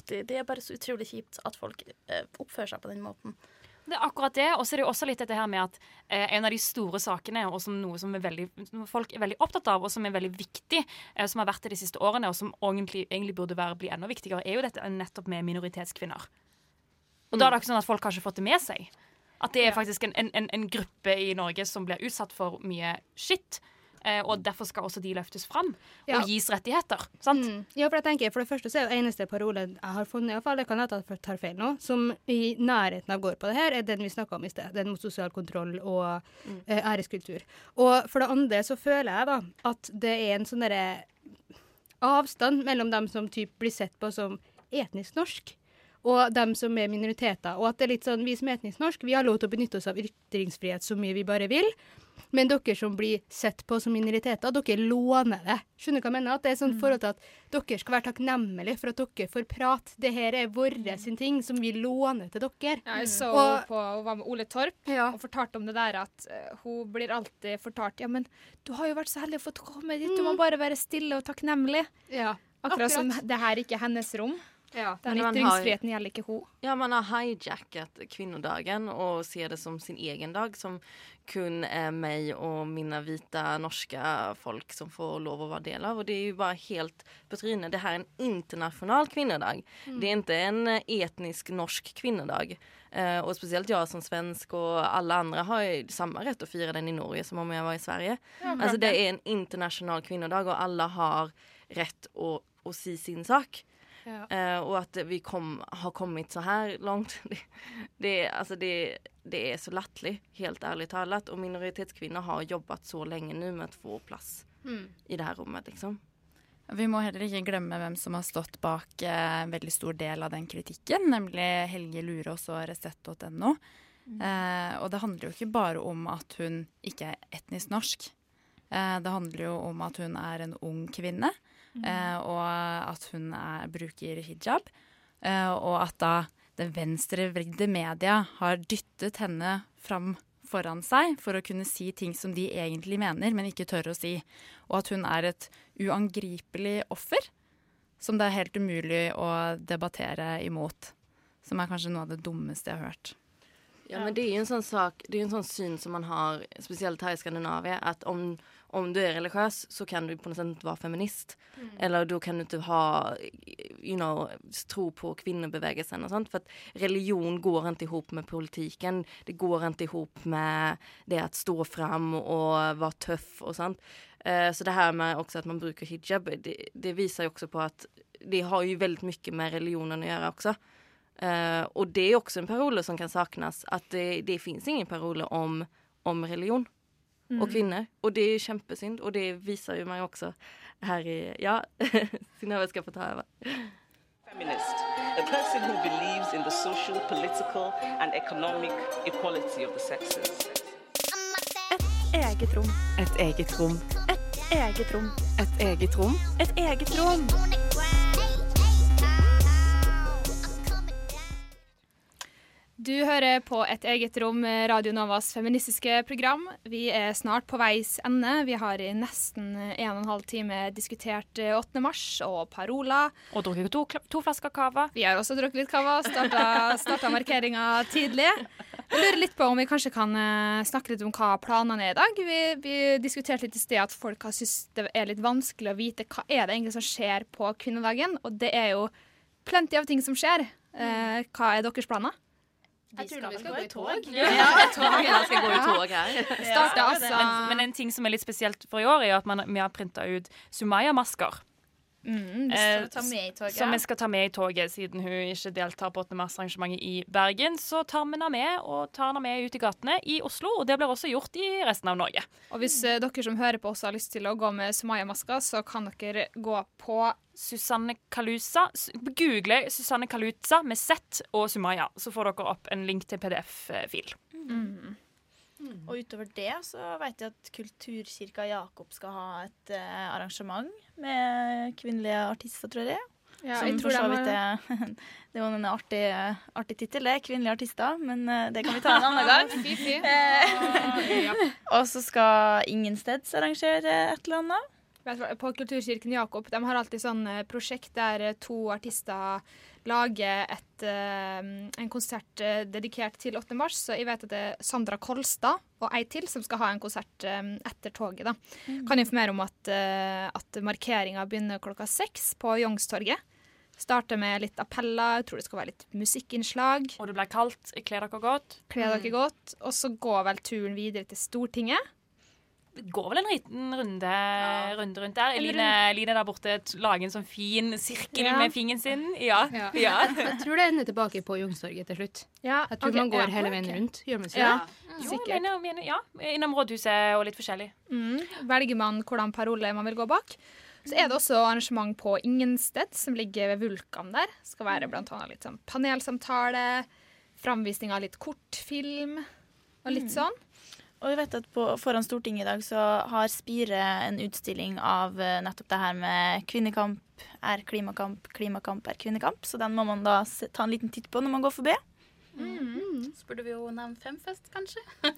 det, det er bare så utrolig kjipt at folk eh, oppfører seg på den måten. Det er akkurat det. Og så er det jo også litt dette her med at eh, en av de store sakene, og som noe som er veldig, som folk er veldig opptatt av, og som er veldig viktig, eh, som har vært det de siste årene, og som egentlig, egentlig burde være, bli enda viktigere, er jo dette nettopp med minoritetskvinner. Og da er det ikke sånn at folk har ikke fått det med seg. At det er faktisk en, en, en, en gruppe i Norge som blir utsatt for mye skitt. Eh, og derfor skal også de løftes fram Ja. og gis rettigheter. Sant? Mm. Ja, for jeg tenker, for det første så er jo eneste parolen jeg har funnet, i hvert fall, det kan jeg tar feil nå, som i nærheten av går på det her, er den vi snakka om i sted. Den mot sosial kontroll og eh, æreskultur. Og for det andre så føler jeg da at det er en sånn derre avstand mellom dem som typ blir sett på som etnisk norsk, og dem som er minoriteter. Og at det er litt sånn, vi som er etnisk norsk, vi har lov til å benytte oss av ytringsfrihet så mye vi bare vil. Men dere som blir sett på som minoriteter, dere låner det. Skjønner du hva jeg mener? At det er sånn forhold til at dere skal være takknemlige for at dere får prate. Det her er våre sin ting som vi låner til dere. Ja, jeg så Og- på, hun var med Ole Torp og fortalte om det der at uh, hun blir alltid fortalt Ja, men du har jo vært så heldig å få komme dit, du må bare være stille og takknemlig. Ja, Akkurat som det her ikke er hennes rom. Den Men har- ytringsfriheten gjelder ikke hun. Ja, man har hijacket kvinnodagen og ser det som sin egen dag som kun er meg og mine vita norske folk som får lov å være del av. Og det er jo bare helt på trynet. Det her er en internasjonal kvinnodag. Mm. Det er ikke en eh, etnisk norsk kvinnodag. Uh, og spesielt jeg som svensk og alle andre har jo samme rett å fira den i Norge som om jeg var i Sverige. Ja, Altså, det. er en internasjonal kvinnodag og alle har rett å, å si sin sak. Ja. Eh, och att vi kom, har kommet så her langt, Det, det, altså det, det er så latterlig, helt ærlig talt. Og minoritetskvinner har jobbet så lenge nå med å få plass Mm. i det her rommet, Liksom. Vi må heller ikke glemme hvem som har stått bak eh, en veldig stor del av den kritikken, nemlig Helge Lurås og Resett.no. Eh, og det handler jo ikke bare om at hun ikke er etnisk norsk. Eh, det handler jo om at hun er en ung kvinne, eh, og at hun er, bruker hijab. Eh, og at da det venstrevridde media har dyttet henne fram foran seg for å kunne si ting som de egentlig mener, men ikke tør å si. Og at hun er et uangripelig offer som det er helt umulig å debattere imot. Som er kanskje noe av det dummeste jeg har hørt. Ja, men det er jo en sånn sak, det er jo en sånn syn som man har, spesielt her i Skandinavia, at om, om du er religiøs, så kan du på noe sätt være vara feminist. Mm. Eller da kan du ikke ha, you know, tro på kvinnebevegelsen og sånt. For religion går ikke ihop med politikken. Det går ikke ihop med det å stå fram og være tøff og sånt. Eh, Så det her med også at man bruker hijab, det, det viser jo også på at det har jo veldig mye med religionen å gjøre også. Uh, og det er også en parole som kan savnes. At det, det fins ingen parole om, om religion Mm. och kvinnor. Och det är kämpesynd. Och det visar ju meg också här i... Ja, Synnöve ska få ta över. Feminist, a person who believes in the social, political, and economic equality of the sexes. Eget rom. Et eget rom. Et eget rom. Et eget rom. Et eget rom. Du hører på Et eget rom, eh, Radio Novas feministiske program. Vi er snart på veis ende. Vi har i nesten en og en halv time diskutert eh, 8. mars og paroler. Og drukket to, to flasker cava. Vi har også drukket litt cava. Starta, starta markeringa tidlig. Jeg lurer litt på om vi kanskje kan eh, snakke litt om hva planene er i dag. Vi, vi diskuterte litt i sted at folk har syntes det er litt vanskelig å vite hva er det egentlig som skjer på kvinnedagen. Og det er jo plenty av ting som skjer. Eh, hva er deres planer? Jeg tror vi skal gå i tog. Ja, togene skal gå i tog her. Starta altså men, men en ting som er litt spesielt for i år, er at man, vi har printa ut Sumaya-masker. Mm, vi skal ta med i toget. Som vi skal ta med i toget, siden hun ikke deltar på 8. mars-arrangementet i Bergen. Så tar vi henne med og tar henne med ut i gatene i Oslo, og det blir også gjort i resten av Norge. Og hvis eh, dere som hører på oss har lyst til å gå med Sumaya-masker, så kan dere gå på Susanne Kalusa. Google Susanne Kaluza med Z og Sumaya, så får dere opp en link til PDF-fil. Mm. Og utover det så vet jeg at Kulturkirka Jakob skal ha et uh, arrangement med kvinnelige artister, tror jeg. Ja, Som jeg tror for så vidt er Det er en artig, artig tittel, det. Kvinnelige artister. Men uh, det kan vi ta en annen gang. Eh, Og så skal Ingensteds arrangere et eller annet. På Kulturkirken Jakob de har alltid sånn prosjekt der to artister lager et, eh, en konsert eh, dedikert til 8. mars. Så jeg vet at det er Sandra Kolstad og ei til som skal ha en konsert eh, etter toget. da. Mm. Kan informere om at, at markeringa begynner klokka seks på Youngstorget. Starter med litt appeller, jeg tror det skal være litt musikkinnslag. Og det blir kaldt. Kle dere godt. Kle dere godt. Og så går vel turen videre til Stortinget. Går vel en liten runde, runde rundt der. Line Eline, Eline der borte lager en sånn fin sirkel Ja. med fingeren sin. Ja. Ja. ja. Jeg tror det ender tilbake på Youngstorget til slutt. Jeg tror okay. man går ja, hele veien rundt. Gjør man ikke Ja. Jo, mener, mener, ja. Innom rådhuset og litt forskjellig. Mm. Velger man hvordan parole man vil gå bak. Så er det også arrangement på Ingensted, som ligger ved Vulkan der. Skal være blant annet litt sånn panelsamtale, framvisning av litt kortfilm og litt Mm. sånn. Og vi vet at på, foran Stortinget i dag så har Spire en utstilling av eh, nettopp det her med kvinnekamp er klimakamp, klimakamp er kvinnekamp. Så den må man da ta en liten titt på når man går forbi. Så burde vi jo nevne Femfest, kanskje.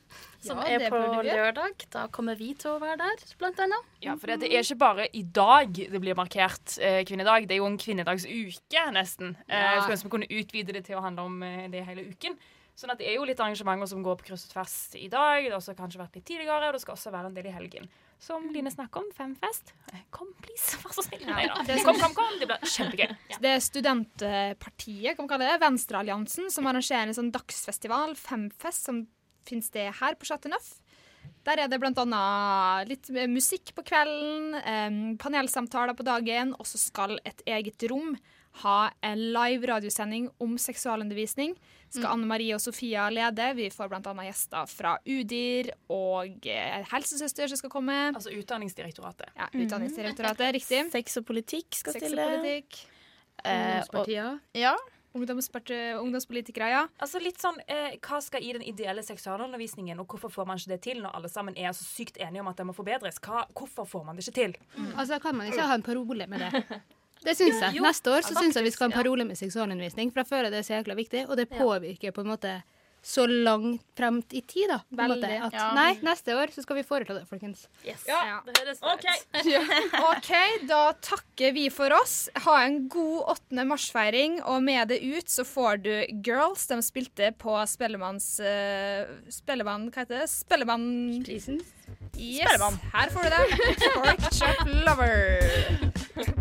Som Ja, er på lørdag. Da kommer vi til å være der, blant annet. Ja, for det er ikke bare i dag det blir markert eh, kvinnedag. Det er jo en kvinnedagsuke, nesten. Eh, Ja. skulle ønske vi kunne utvide det til å handle om eh, det hele uken. Sånn at det er jo litt arrangementer som går på kryss og tvers i dag. Det har også kanskje vært litt tidligere, og det skal også være en del i helgen. Som Line snakker om, Femfest. Eh, Kom, please, vær så snill. Nei da. er Kom, kom, kom. Det blir kjempegøy. Ja. Det er studentpartiet, kan man kalle det, Venstrealliansen, som arrangerer en sånn dagsfestival, Femfest, som finnes det her på Chateau Neuf. Der er det annet litt musikk på kvelden, panelsamtaler på dagen, og så skal et eget rom ha en live radiosending om seksualundervisning. Skal Mm. Anne Marie og Sofia lede. Vi får annet gjester fra UDIR og eh, helsesøster som skal komme. Altså Utdanningsdirektoratet. Ja, Utdanningsdirektoratet, riktig. Sex og politikk skal Sex stille. politikk. Eh, Ungdomspartier. Ja. Ungdomspolitikere, ja. Altså litt sånn, eh, Hva skal i den ideelle seksualundervisningen, og hvorfor får man ikke det til når alle sammen er så sykt enige om at det må forbedres? Hva, hvorfor får man det ikke til? Altså, kan man ikke ha en parole med det? Det syns jeg. Neste år så syns jeg vi skal ha en parole med seksualundervisning, for jeg føler det er så jækla viktig, og det påvirker på en måte så langt frem i tid, da. På en måte, at, Ja. Nei, neste år så skal vi foreta det, folkens. Ja. Det høres bra OK, Ok, da takker vi for oss. Ha en god 8. mars-feiring, og med det ut så får du Girls. De spilte på Spellemanns uh, Spellemann, hva heter det? Spellemannprisen. Yes, Spellemann. her får du det. Pork Chop Lover.